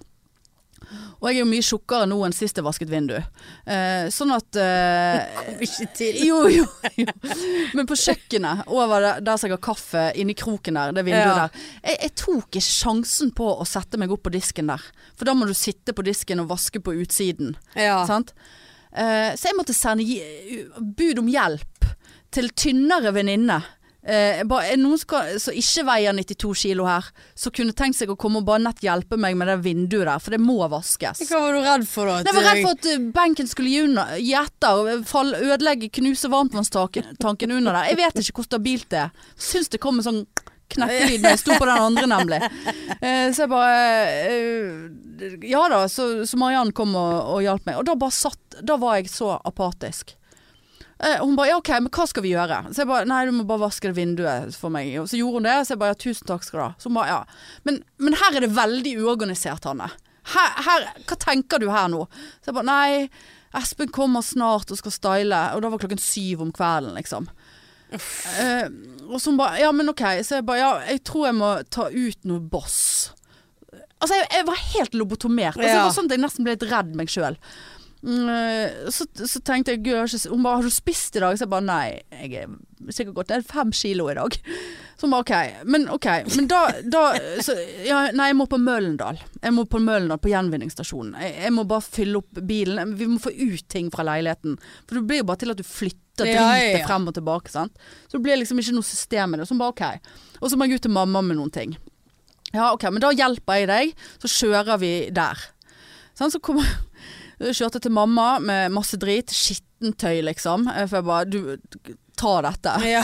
Og jeg er jo mye tjukkere nå enn sist jeg vasket vindu. Eh, sånn at eh, Ikke til. Jo, jo, jo. Men på kjøkkenet, over der, som jeg har kaffe, inni kroken der, det vinduet Ja. der. Jeg, jeg tok ikke sjansen på å sette meg opp på disken der. For da må du sitte på disken og vaske på utsiden. Ja. Sant? Eh, så jeg måtte sende bud om hjelp til tynnere venninne. Eh, bare, er det noen som, som ikke veier 92 kilo her, som kunne tenkt seg å komme og bare nett hjelpe meg med det vinduet der, for det må vaskes. Hva var du redd for da? Jeg var redd for at eh, benken skulle gi etter og fall, ødelegge, knuse varmtvannstanken under der. Jeg vet ikke hvor stabilt det er. Syns det kom en sånn knekkelyd når jeg sto på den andre, nemlig. Eh, så jeg bare eh, Ja da, så, så Mariann kom og, og hjalp meg. Og da bare satt Da var jeg så apatisk. Eh, hun bare ja, OK, men hva skal vi gjøre? Så jeg bare nei, du må bare vaske det vinduet for meg. Og så gjorde hun det. Så jeg bare ja, tusen takk skal du ha. Så hun bare ja. Men, men her er det veldig uorganisert, Hanne. Her, her, hva tenker du her nå? Så jeg bare nei, Espen kommer snart og skal style. Og da var klokken syv om kvelden, liksom. Eh, og så hun bare ja, men OK. Så jeg bare ja, jeg tror jeg må ta ut noe Boss. Altså, jeg, jeg var helt lobotomert. Altså, Ja. Det var sånn at jeg nesten ble litt redd meg sjøl. Mm, eh, så, så tenkte jeg Gud, Hun bare 'Har du spist i dag?' Så jeg bare nei, jeg er sikkert gått ned fem kilo i dag. Så hun bare OK. Men ok, men da, da så, ja, Nei, jeg må på Møllendal. Jeg må på Møllendal, på gjenvinningsstasjonen. Jeg, jeg må bare fylle opp bilen. Vi må få ut ting fra leiligheten. For det blir jo bare til at du flytter Ja, ja, ja. frem og tilbake. Sant? Så det blir liksom ikke noe system i det. Så hun bare OK. Og så må jeg ut til mamma med noen ting. Ja, ok, men da hjelper jeg deg, så kjører vi der. Sånn, så kommer kjørte til mamma med masse drit, skittentøy liksom. Eh, For jeg bare, du, ta dette. Ja.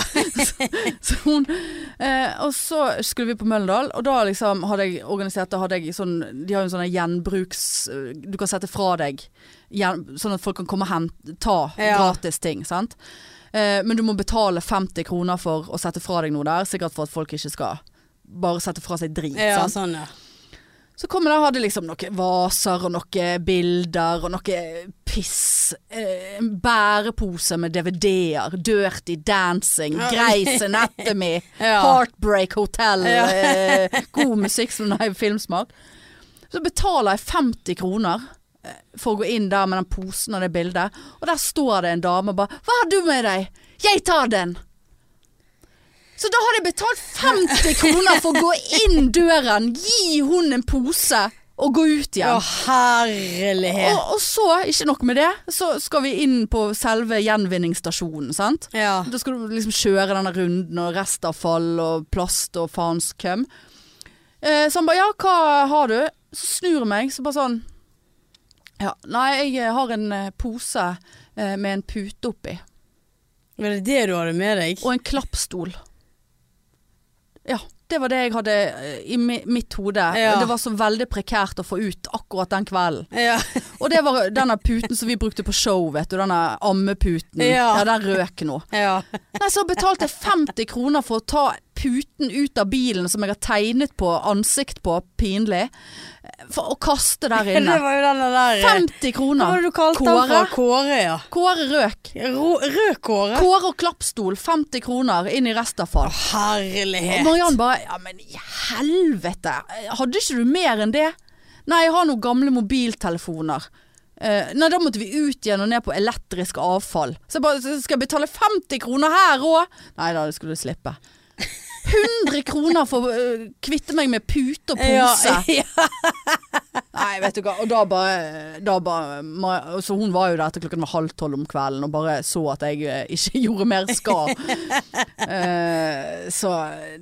Så hun, eh, og så skulle vi på Møllendal, og da liksom hadde jeg organisert, da hadde jeg sånn, de har jo en sånn gjenbruks, du kan sette fra deg, gjen, sånn at folk kan komme og hente, ta Ja. gratis ting, sant? Eh, men du må betale 50 kroner for å sette fra deg noe der, sikkert for at folk ikke skal bare sette fra seg drit, ja, sant? sånn ja. Så kom jeg og hadde liksom noen vaser og noen bilder og noe piss. Eh, En bærepose med DVD-er. Dirty Dancing. Grace Anatomy, Ja. Heartbreak Hotel. Ja. Eh, god musikk som har filmsmak. Så betaler jeg 50 kroner eh, for å gå inn der med den posen og det bildet. Og der står det en dame og bare 'Hva har du med deg?' 'Jeg tar den'. Så da hadde jeg betalt 50 kroner for å gå inn døren, gi hun en pose og gå ut Å, igjen. herlighet. Og, og så, ikke nok med det, så skal vi inn på selve gjenvinningsstasjonen, sant. Ja. Da skal du liksom kjøre denne runden og restavfall og plast og faens køm. Eh, så han bare 'ja, hva har du?' Så snur jeg meg, så bare sånn Ja, nei, jeg har en eh, pose eh, med en pute oppi. Var det det du hadde med deg? Og en klappstol. Ja, det var det jeg hadde eh, i mitt hode. Ja. Det var så veldig prekært å få ut akkurat den kvelden. Ja. Og det var denne puten som vi brukte på show, vet du. Denne ammeputen. Ja. ja den røk nå. ja. Nei, så betalte jeg 50 kroner for å ta puten ut av bilen som jeg har tegnet på ansikt på, pinlig, for å kaste der Det inne. var jo denne der 50 Hva kroner. var det du kalte den Kåre. for? Kåre, ja. Kåre røk. Rød kåre? Kåre og klappstol, 50 kroner inn i restavfall. Og Herlighet. Mariann bare Ja, men i helvete. Hadde ikke du mer enn det? Nei, jeg har noen gamle mobiltelefoner. Uh, nei, da måtte vi ut igjen og ned på elektrisk avfall. Så jeg bare Skal jeg betale 50 kroner her òg? Nei da, det skulle du slippe. 100 kroner for å eh, kvitte meg med pute og pose. Ja, ja. Nei, vet du hva. Og da bare, da bare Så hun var jo der til klokken var halv tolv om kvelden og bare så at jeg eh, ikke gjorde mer skad. uh, så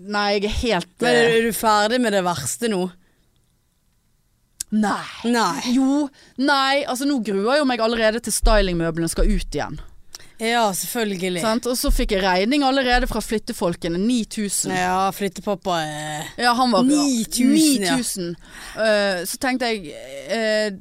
Nei, jeg er helt Men eh, er du ferdig med det verste nå? Nei. Nei. Jo, nei. Altså nå gruer jo meg allerede til stylingmøblene skal ut igjen. Ja, selvfølgelig. Sant? Og så fikk jeg regning allerede fra flyttefolkene. 9000. Ja, flyttepappa eh, Ja, han var 9000, ja. 9000. Eh, så tenkte jeg eh,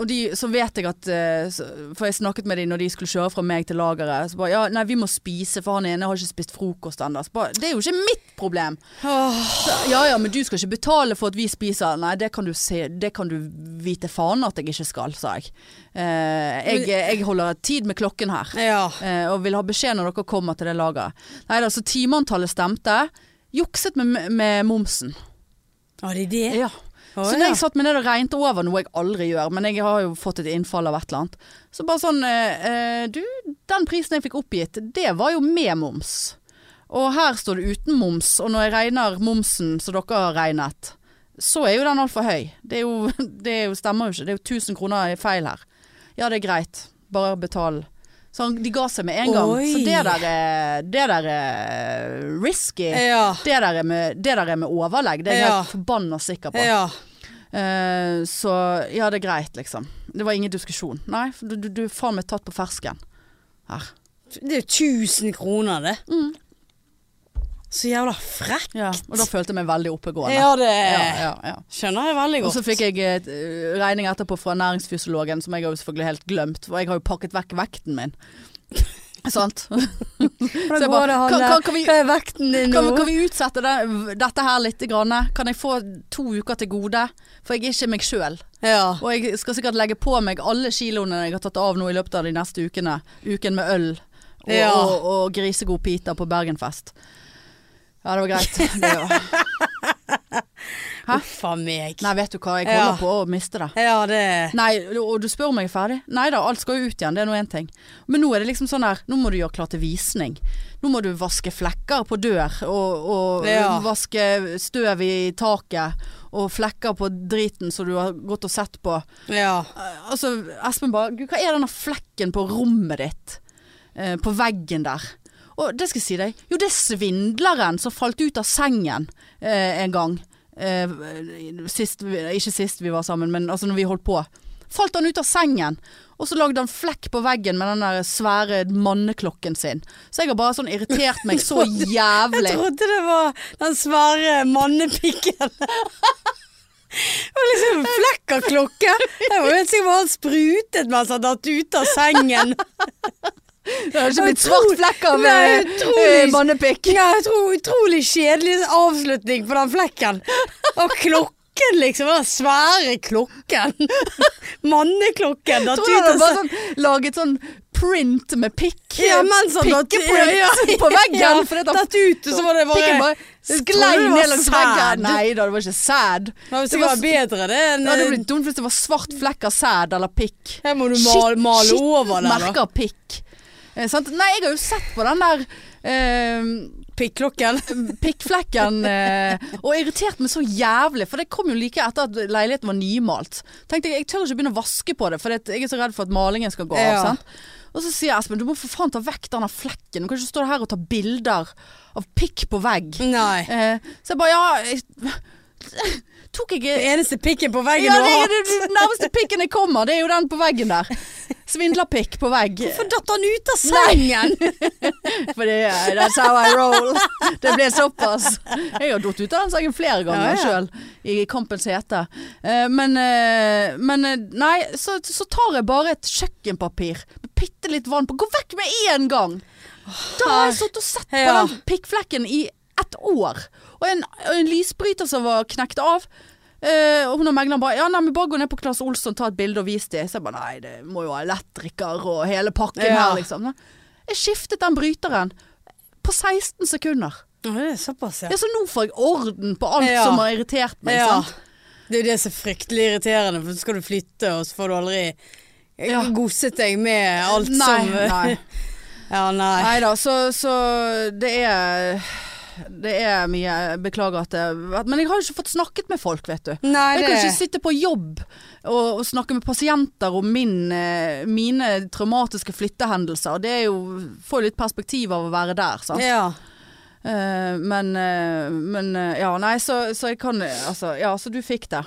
Og de, så vet jeg at eh, For jeg snakket med dem når de skulle kjøre fra meg til lageret. Så bare ja, nei, vi må spise, for han ene har ikke spist frokost ennå. Det er jo ikke mitt problem. Så, ja ja, men du skal ikke betale for at vi spiser. Nei, det kan du se Det kan du vite faen at jeg ikke skal, sa jeg. Eh, jeg, jeg holder tid med klokken her. Ja. Eh, og vil ha beskjed når dere kommer til det lageret. Nei da, så timeantallet stemte. Jukset med, med momsen. Var det det? Ja. Å, så ja. jeg satt meg ned og regnet over, noe jeg aldri gjør, men jeg har jo fått et innfall av et eller annet, så bare sånn eh, eh, Du, den prisen jeg fikk oppgitt, det var jo med moms. Og her står det uten moms, og når jeg regner momsen som dere har regnet, så er jo den altfor høy. Det, jo, det jo, stemmer jo ikke. Det er jo 1000 kroner feil her. Ja, det er greit. Bare betal. Så de ga seg med en gang. Oi. Så det der er, det der er risky. Ja. Det der, er med, det der er med overlegg, det er jeg Ja. helt forbanna sikker på. Ja. Uh, så ja, det er greit, liksom. Det var ingen diskusjon. Nei, du, du, du er faen meg tatt på fersken. Her. Det er jo 1000 kroner, det. Mm. Så jævla frekt. Ja, og da følte jeg meg veldig oppegående. Ja, det ja, ja, skjønner jeg veldig godt. Og så fikk jeg eh, regning etterpå fra næringsfysiologen, som jeg har selvfølgelig helt glemt. For jeg har jo pakket vekk vekten min. Sant? Så jeg bare, kan, kan, kan, vi, kan, kan utsette det, dette her litt? Grann? Kan jeg få to uker til gode? For jeg er ikke meg sjøl. Ja. Og jeg skal sikkert legge på meg alle kiloene jeg har tatt av nå i løpet av de neste ukene. Uken med øl og, og, og grisegod pita på Bergenfest. Ja, det var greit. Det var. Hæ? Uff a meg. Nei, vet du hva, jeg Ja. på å miste det. Ja, det Nei, og du spør om jeg er ferdig? Nei da, alt skal jo ut igjen, det er nå én ting. Men nå er det liksom sånn her, nå må du gjøre klar til visning. Nå må du vaske flekker på dør, og, og Ja. vaske støv i taket, og flekker på driten som du har gått og sett på. Ja. Eh, Altså, Espen bare Gud, hva er denne flekken på rommet ditt? Eh, på veggen der. Og det skal jeg si deg. Jo, det er svindleren som falt ut av sengen eh, en gang. Eh, sist, ikke sist vi var sammen, men altså når vi holdt på. Falt han ut av sengen, og så lagde han flekk på veggen med den der svære manneklokken sin. Så jeg har bare sånn irritert meg så jævlig. Jeg trodde det var den svære mannepikken. Det var liksom en flekk av klokke. Jeg var helt sikker på at han sprutet mens han datt ut av sengen. Det har ikke blitt svart flekk av Nei, eh, utrolig. eh, mannepikk. Utrolig kjedelig avslutning på den flekken. Og klokken, liksom. Den svære klokken. Manneklokken datt tror jeg hadde bare sånn, laget sånn print med pikk. Ja, mens han datt ja, ja, på veggen. Ja, for at datt ut, og så var det bare bare sklei det ned langs veggen. Nei da, det var ikke sæd. Det var Det var bedre det enn Det hadde blitt dumt hvis det var svart flekk av sæd eller pikk. Her må du male, male over det. Merker pikk. Eh, sant? Nei, jeg har jo sett på den der eh, Pikklokken. pikkflekken eh, og irritert meg så jævlig, for det kom jo like etter at leiligheten var nymalt. Tenkte jeg, jeg tør ikke begynne å vaske på det, for jeg er så redd for at malingen skal gå av. Ja. Sant? Og så sier Espen, du må for faen ta vekk denne flekken. Du kan ikke stå her og ta bilder av pikk på vegg. Eh, så jeg bare, ja jeg, Tok jeg Det eneste pikken på veggen ja, du har hatt. det nærmeste pikken jeg kommer, det er jo den på veggen der. Svindlerpikk på vegg. Hvorfor datt han ut av sengen? For det er that's how I roll. Det ble såpass. Jeg har datt ut av den sengen flere ganger Ja, ja. sjøl, i kampens hete. Eh, men, eh, men eh, nei, så, så tar jeg bare et kjøkkenpapir med bitte litt vann på. Gå vekk med en gang! Da har jeg stått og sett på den pikkflekken i ett år. Og en, en lysbryter som var knekt av. Uh, og hun og megleren bare Ja, nei, men bare gå ned på Claes Olsson, ta et bilde og vis det. Så jeg bare nei, det må jo ha elektriker og hele pakken Ja. her, liksom. Jeg skiftet den bryteren på 16 sekunder. Det er såpass, ja. Ja, så nå får jeg orden på alt Ja. som har irritert meg. ja. Sant? Det er jo det som er fryktelig irriterende, for så skal du flytte, og så får du aldri Ja. godset deg med alt Nei, som nei. Ja, nei. Nei da, så, så det er Det er mye beklager at det Men jeg har jo ikke fått snakket med folk, vet du. Nei, Jeg kan ikke sitte på jobb og, og snakke med pasienter om min, eh, mine traumatiske flyttehendelser. Det er jo, får jo litt perspektiv av å være der, sant. Ja. Uh, men, uh, men uh, ja, nei, så, så jeg kan Altså, ja, så du fikk det.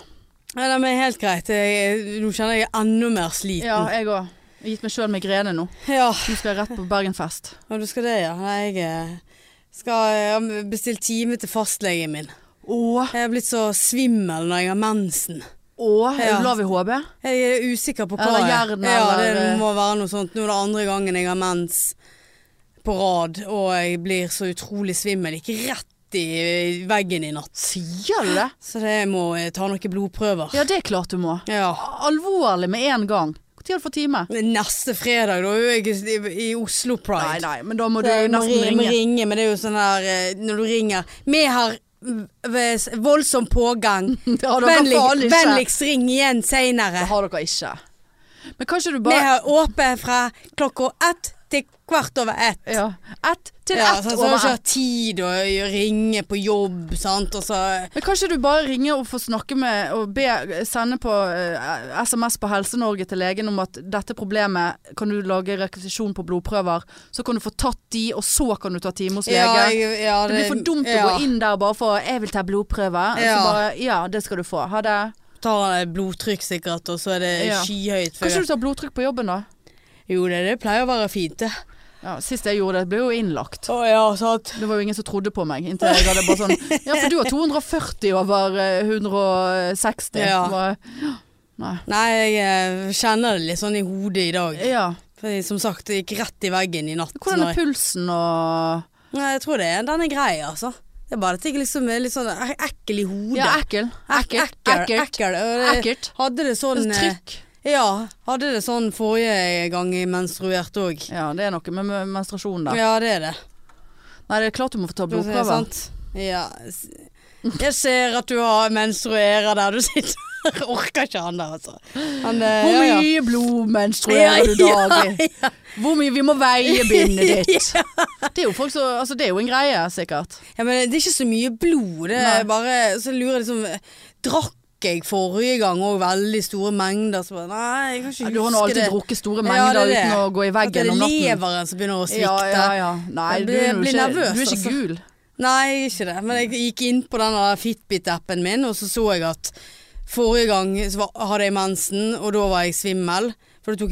Nei, det er helt greit. Jeg, nå kjenner jeg enda mer sliten. Ja, jeg òg. Jeg har gitt meg sjøl migrene nå. Ja. Nå skal jeg rett på Bergenfest. Ja, du skal det, ja. Nei, jeg eh, skal har time til fastlegen min. Åh. Jeg er blitt så svimmel når jeg har mensen. Åh, er du lav i HB? Jeg er usikker på hva Eller jern, Ja, det må være noe sånt. Nå er det andre gangen jeg har mens på rad, og jeg blir så utrolig svimmel. Ikke rett i veggen i natt. Sier du det? Så det må ta noen blodprøver. Ja, det er klart du må. Ja. Alvorlig med en gang. Når fått time? Neste fredag, da er jeg i, i Oslo Pride. nei, men da må du Så nesten ringe. må ringe. Men det er jo sånn her eh, når du ringer Vi har voldsom pågang. Det har dere Vennlig, faen ikke. vennligst ring igjen Det har dere ikke. Men kanskje du Vi bare har åpent fra klokka ett til kvart over ett. Ja. Ett til Ja, ett så, så har over du ikke ett. hatt tid å ringe på jobb, sant. Og så Men kanskje du bare ringer og får snakke med og be, sende på uh, SMS på Helse-Norge til legen om at dette problemet kan du lage rekvisisjon på blodprøver. Så kan du få tatt de, og så kan du ta time hos lege. Jeg, ja, det blir for dumt ja. å gå inn der bare for 'jeg vil ta blodprøve'. Ja. Så bare, ja, det skal du få. Ha det. Tar blodtrykk sikkert, og så er det Ja. skyhøyt. Kanskje du tar blodtrykk på jobben da? Jo, det, det pleier å være fint, det. Ja, Sist jeg gjorde det, ble jo innlagt. Å ja, sant. Det var jo ingen som trodde på meg. Inntil jeg hadde bare sånn Ja, for du har 240 over eh, 160. Ja. Bare, nei. Nei, jeg eh, kjenner det litt sånn i hodet i dag. Ja. For som sagt, det gikk rett i veggen i natt. Hvordan er pulsen og Nei, jeg tror det er, den er grei, altså. Det er bare at jeg liksom er litt sånn ekkel i hodet. Ja, ekkel. Ekkelt. Ekkelt. Ekkel. Ekkelt. ekkel. Ekkelt. Hadde det sånn eh, Trykk. Ja, hadde det sånn forrige gang jeg menstruerte òg. Ja, det er noe med menstruasjon da. Ja, det er det. Nei, det er klart du må få ta blodprøve. Ja. Jeg ser at du har menstruerer der du sitter. Jeg Orker ikke han der, altså. Han, eh, Hvor ja, ja. mye blod menstruerer du Ja, daglig? Hvor mye Vi må veie bindet ditt. Det er jo folk så, Altså, det er jo en greie, sikkert. Ja, men det er ikke så mye blod. Det Nei. er bare Så lurer jeg liksom Drakk jeg forrige gang òg veldig store mengder? Så bare, nei, jeg kan ikke Ja, du har nå alltid det. drukket store Ja, mengder det er det. uten å gå i At det er leveren som begynner å svikte. Ja, ja, ja. Nei, Jeg du blir- jo blir nervøs, du er ikke altså. gul. Nei, jeg er ikke det. Men jeg gikk inn på den Fitbit-appen min, og så så jeg at forrige gang så var, hadde jeg mensen, og da var jeg svimmel. For da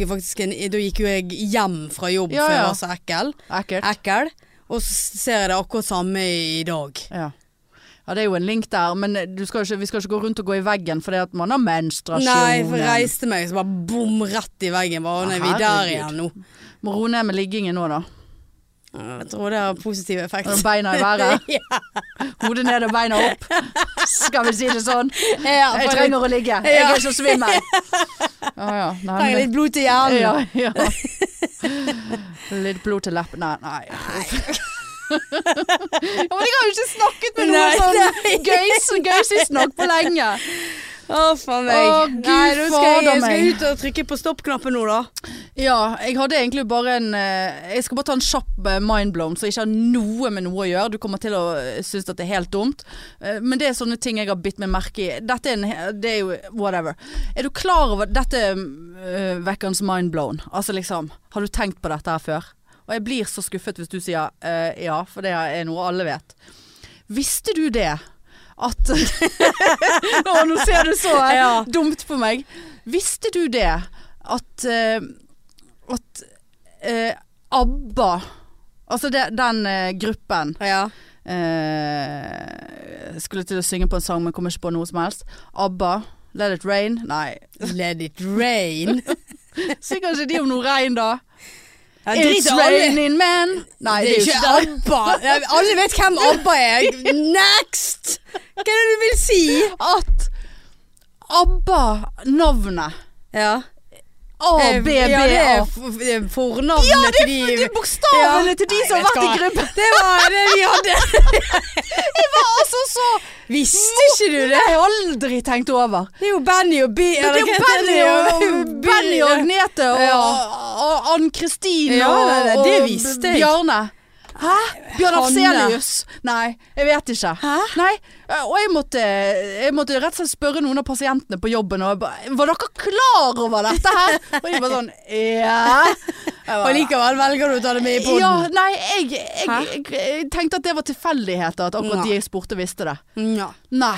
en Da gikk jo jeg hjem fra jobb, Ja, for jeg var så ekkel. Ekkelt. Ekkel. Og så ser jeg det akkurat samme i dag. Ja. Ja, det er jo en link der, men du skal ikke, vi skal ikke gå rundt og gå i veggen fordi at man har menstruasjon. Nei, for jeg reiste meg, så bare bom rett i veggen. Bare, nei, vi er der igjen nå. Må roe ned med liggingen nå, da. Jeg tror det har positiv effekt. Og Beina i været. ja. Hodet ned og beina opp. Skal vi si det sånn? Ja, Jeg trenger å ligge. Jeg Ja. er så svimmel. Ja, ja. Trenger litt blod til hjernen. Ja, ja. Litt blod til leppene. Nei. nei. ja, men jeg har jo ikke snakket med noen Nei, sånn gøys, gøysesnakk på lenge. Å, faen meg. Å, Gud Nei, nå skal jeg, jeg skal ut og trykke på stoppknappen nå, da. Ja, jeg hadde egentlig bare en eh, Jeg skal bare ta en kjapp eh, mindblown som ikke har noe med noe å gjøre. Du kommer til å eh, synes at det er helt dumt. Men det er sånne ting jeg har bitt meg merke i. Dette er, en, det er jo whatever. Er du klar over Dette er uh, vekkens mindblown. Altså liksom Har du tenkt på dette her før? Og jeg blir så skuffet hvis du sier uh, ja, for det er noe alle vet. Visste du det? At Nå, nå ser du så eh, Ja. dumt på meg. Visste du det? At uh, At uh, ABBA Altså det, den gruppen Ja. Skulle til å synge på en sang, men kom ikke på noe som helst. ABBA. Let it rain. Nei. Let it rain. Synger ikke de om noe regn, da? Ja, It's alle. raining men Nei, det er jo ikke ABBA. Alle vet hvem ABBA er. Next! Hva er det du vil si? At ABBA-navnet Ja. A-B-B-A Ja, det er fornavnet Ja, det til de de det er bokstavene Ja. til de som har vært i gruppen. Det var det vi hadde. Altså så Visste ikke du Det det? har jeg aldri tenkt over. Det er jo Benny og Bi... Det er jo Benny og, Benny og Agnete og, Ja. og Ann-Kristin Ja, og, og, og det visste jeg. Bjarne. Hæ? Bjørn. Afselius? Nei, jeg vet ikke. Hæ? Nei, og jeg måtte, jeg måtte rett og slett spørre noen av pasientene på jobben og jeg ba, Var dere klar over dette her? Og de bare sånn Ja. Jeg Og likevel velger du å ta det med i poden? ja, nei, jeg, jeg, jeg tenkte at det var tilfeldigheter at akkurat Ja. de jeg spurte visste det. Ja. Nei.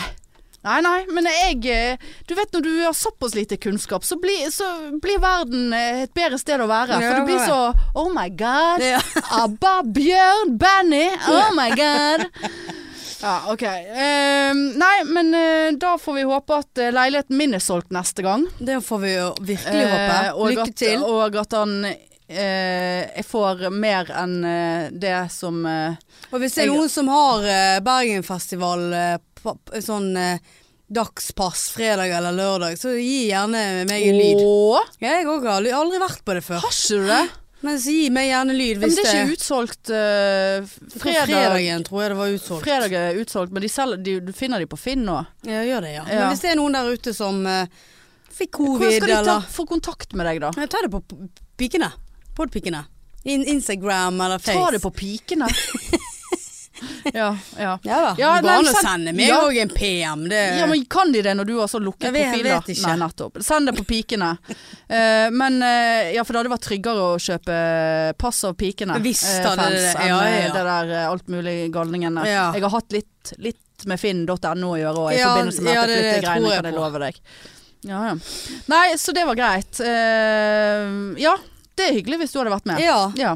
Nei, nei, men jeg eh, Du vet når du har såpass lite kunnskap, så blir, så blir verden eh, et bedre sted å være. For du blir så Oh my god. Abba, Bjørn, Benny. Oh my god. Ja, ok. Eh, nei, men uh, da får vi håpe at leiligheten min er solgt neste gang. Det får vi jo virkelig håpe. Lykke at, til. Og at han Jeg får mer enn det som Og hvis det er noen som har Bergenfestival sånn eh, dagspass fredag eller lørdag, så gi gjerne meg en lyd. Åh, Jeg òg har aldri, aldri vært på det før. har ikke du det? Men så gi meg gjerne lyd men hvis det er ikke utsolgt På fredag. fredagen tror jeg det var utsolgt. Fredag er utsolgt, men de selger, de, du finner de på Finn nå. Ja, gjør det, ja. Ja. Men hvis det er noen der ute som eh, fikk Hvordan covid, skal de ta, eller få kontakt med deg, da? Ja, Ta det på p- pikene. Podpikene. In Instagram eller Face. Ta det på pikene. ja, ja. Ja da. Ja, går an å sende meg òg en PM. Det ja, men kan de det når du har så lukket Jeg vet- jeg vet ikke. Nei, nettopp. Send det på pikene. uh, men uh, ja, for det hadde vært tryggere å kjøpe pass av pikene. Visst uh, fans, det det. Ja, ja, ja. det der uh, alt mulig galningen Ja. Jeg har hatt litt, litt med finn.no å gjøre òg, i forbindelse med ja, det- det greiene, jeg kan jeg love deg. Ja, ja. Nei, så det var greit. Ja, det er hyggelig hvis du hadde vært med. Ja. Ja.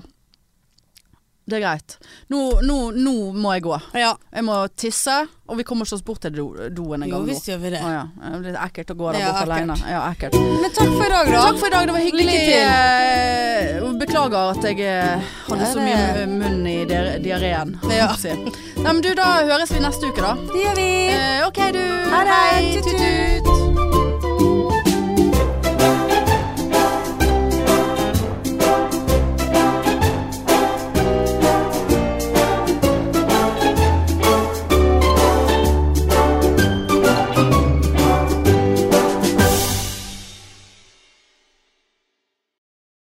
Det er greit. Nå, nå, nå må jeg gå. ja. Jeg må tisse, og vi kommer ikke oss bort til do, doen en gang Jo, visst gjør vi det. Å ja. Det blir ekkelt å gå der Ja, borte alene. Ja, ekkelt. Men takk for i dag, da. Takk for i dag, det var hyggelig. Lykke til. Eh, Beklager at jeg eh, hadde så mye munn i diar- diareen. Ja. Nei, men du, da høres vi neste uke, da. Det gjør vi. Eh, ok, du. Ha det. Tut-tut.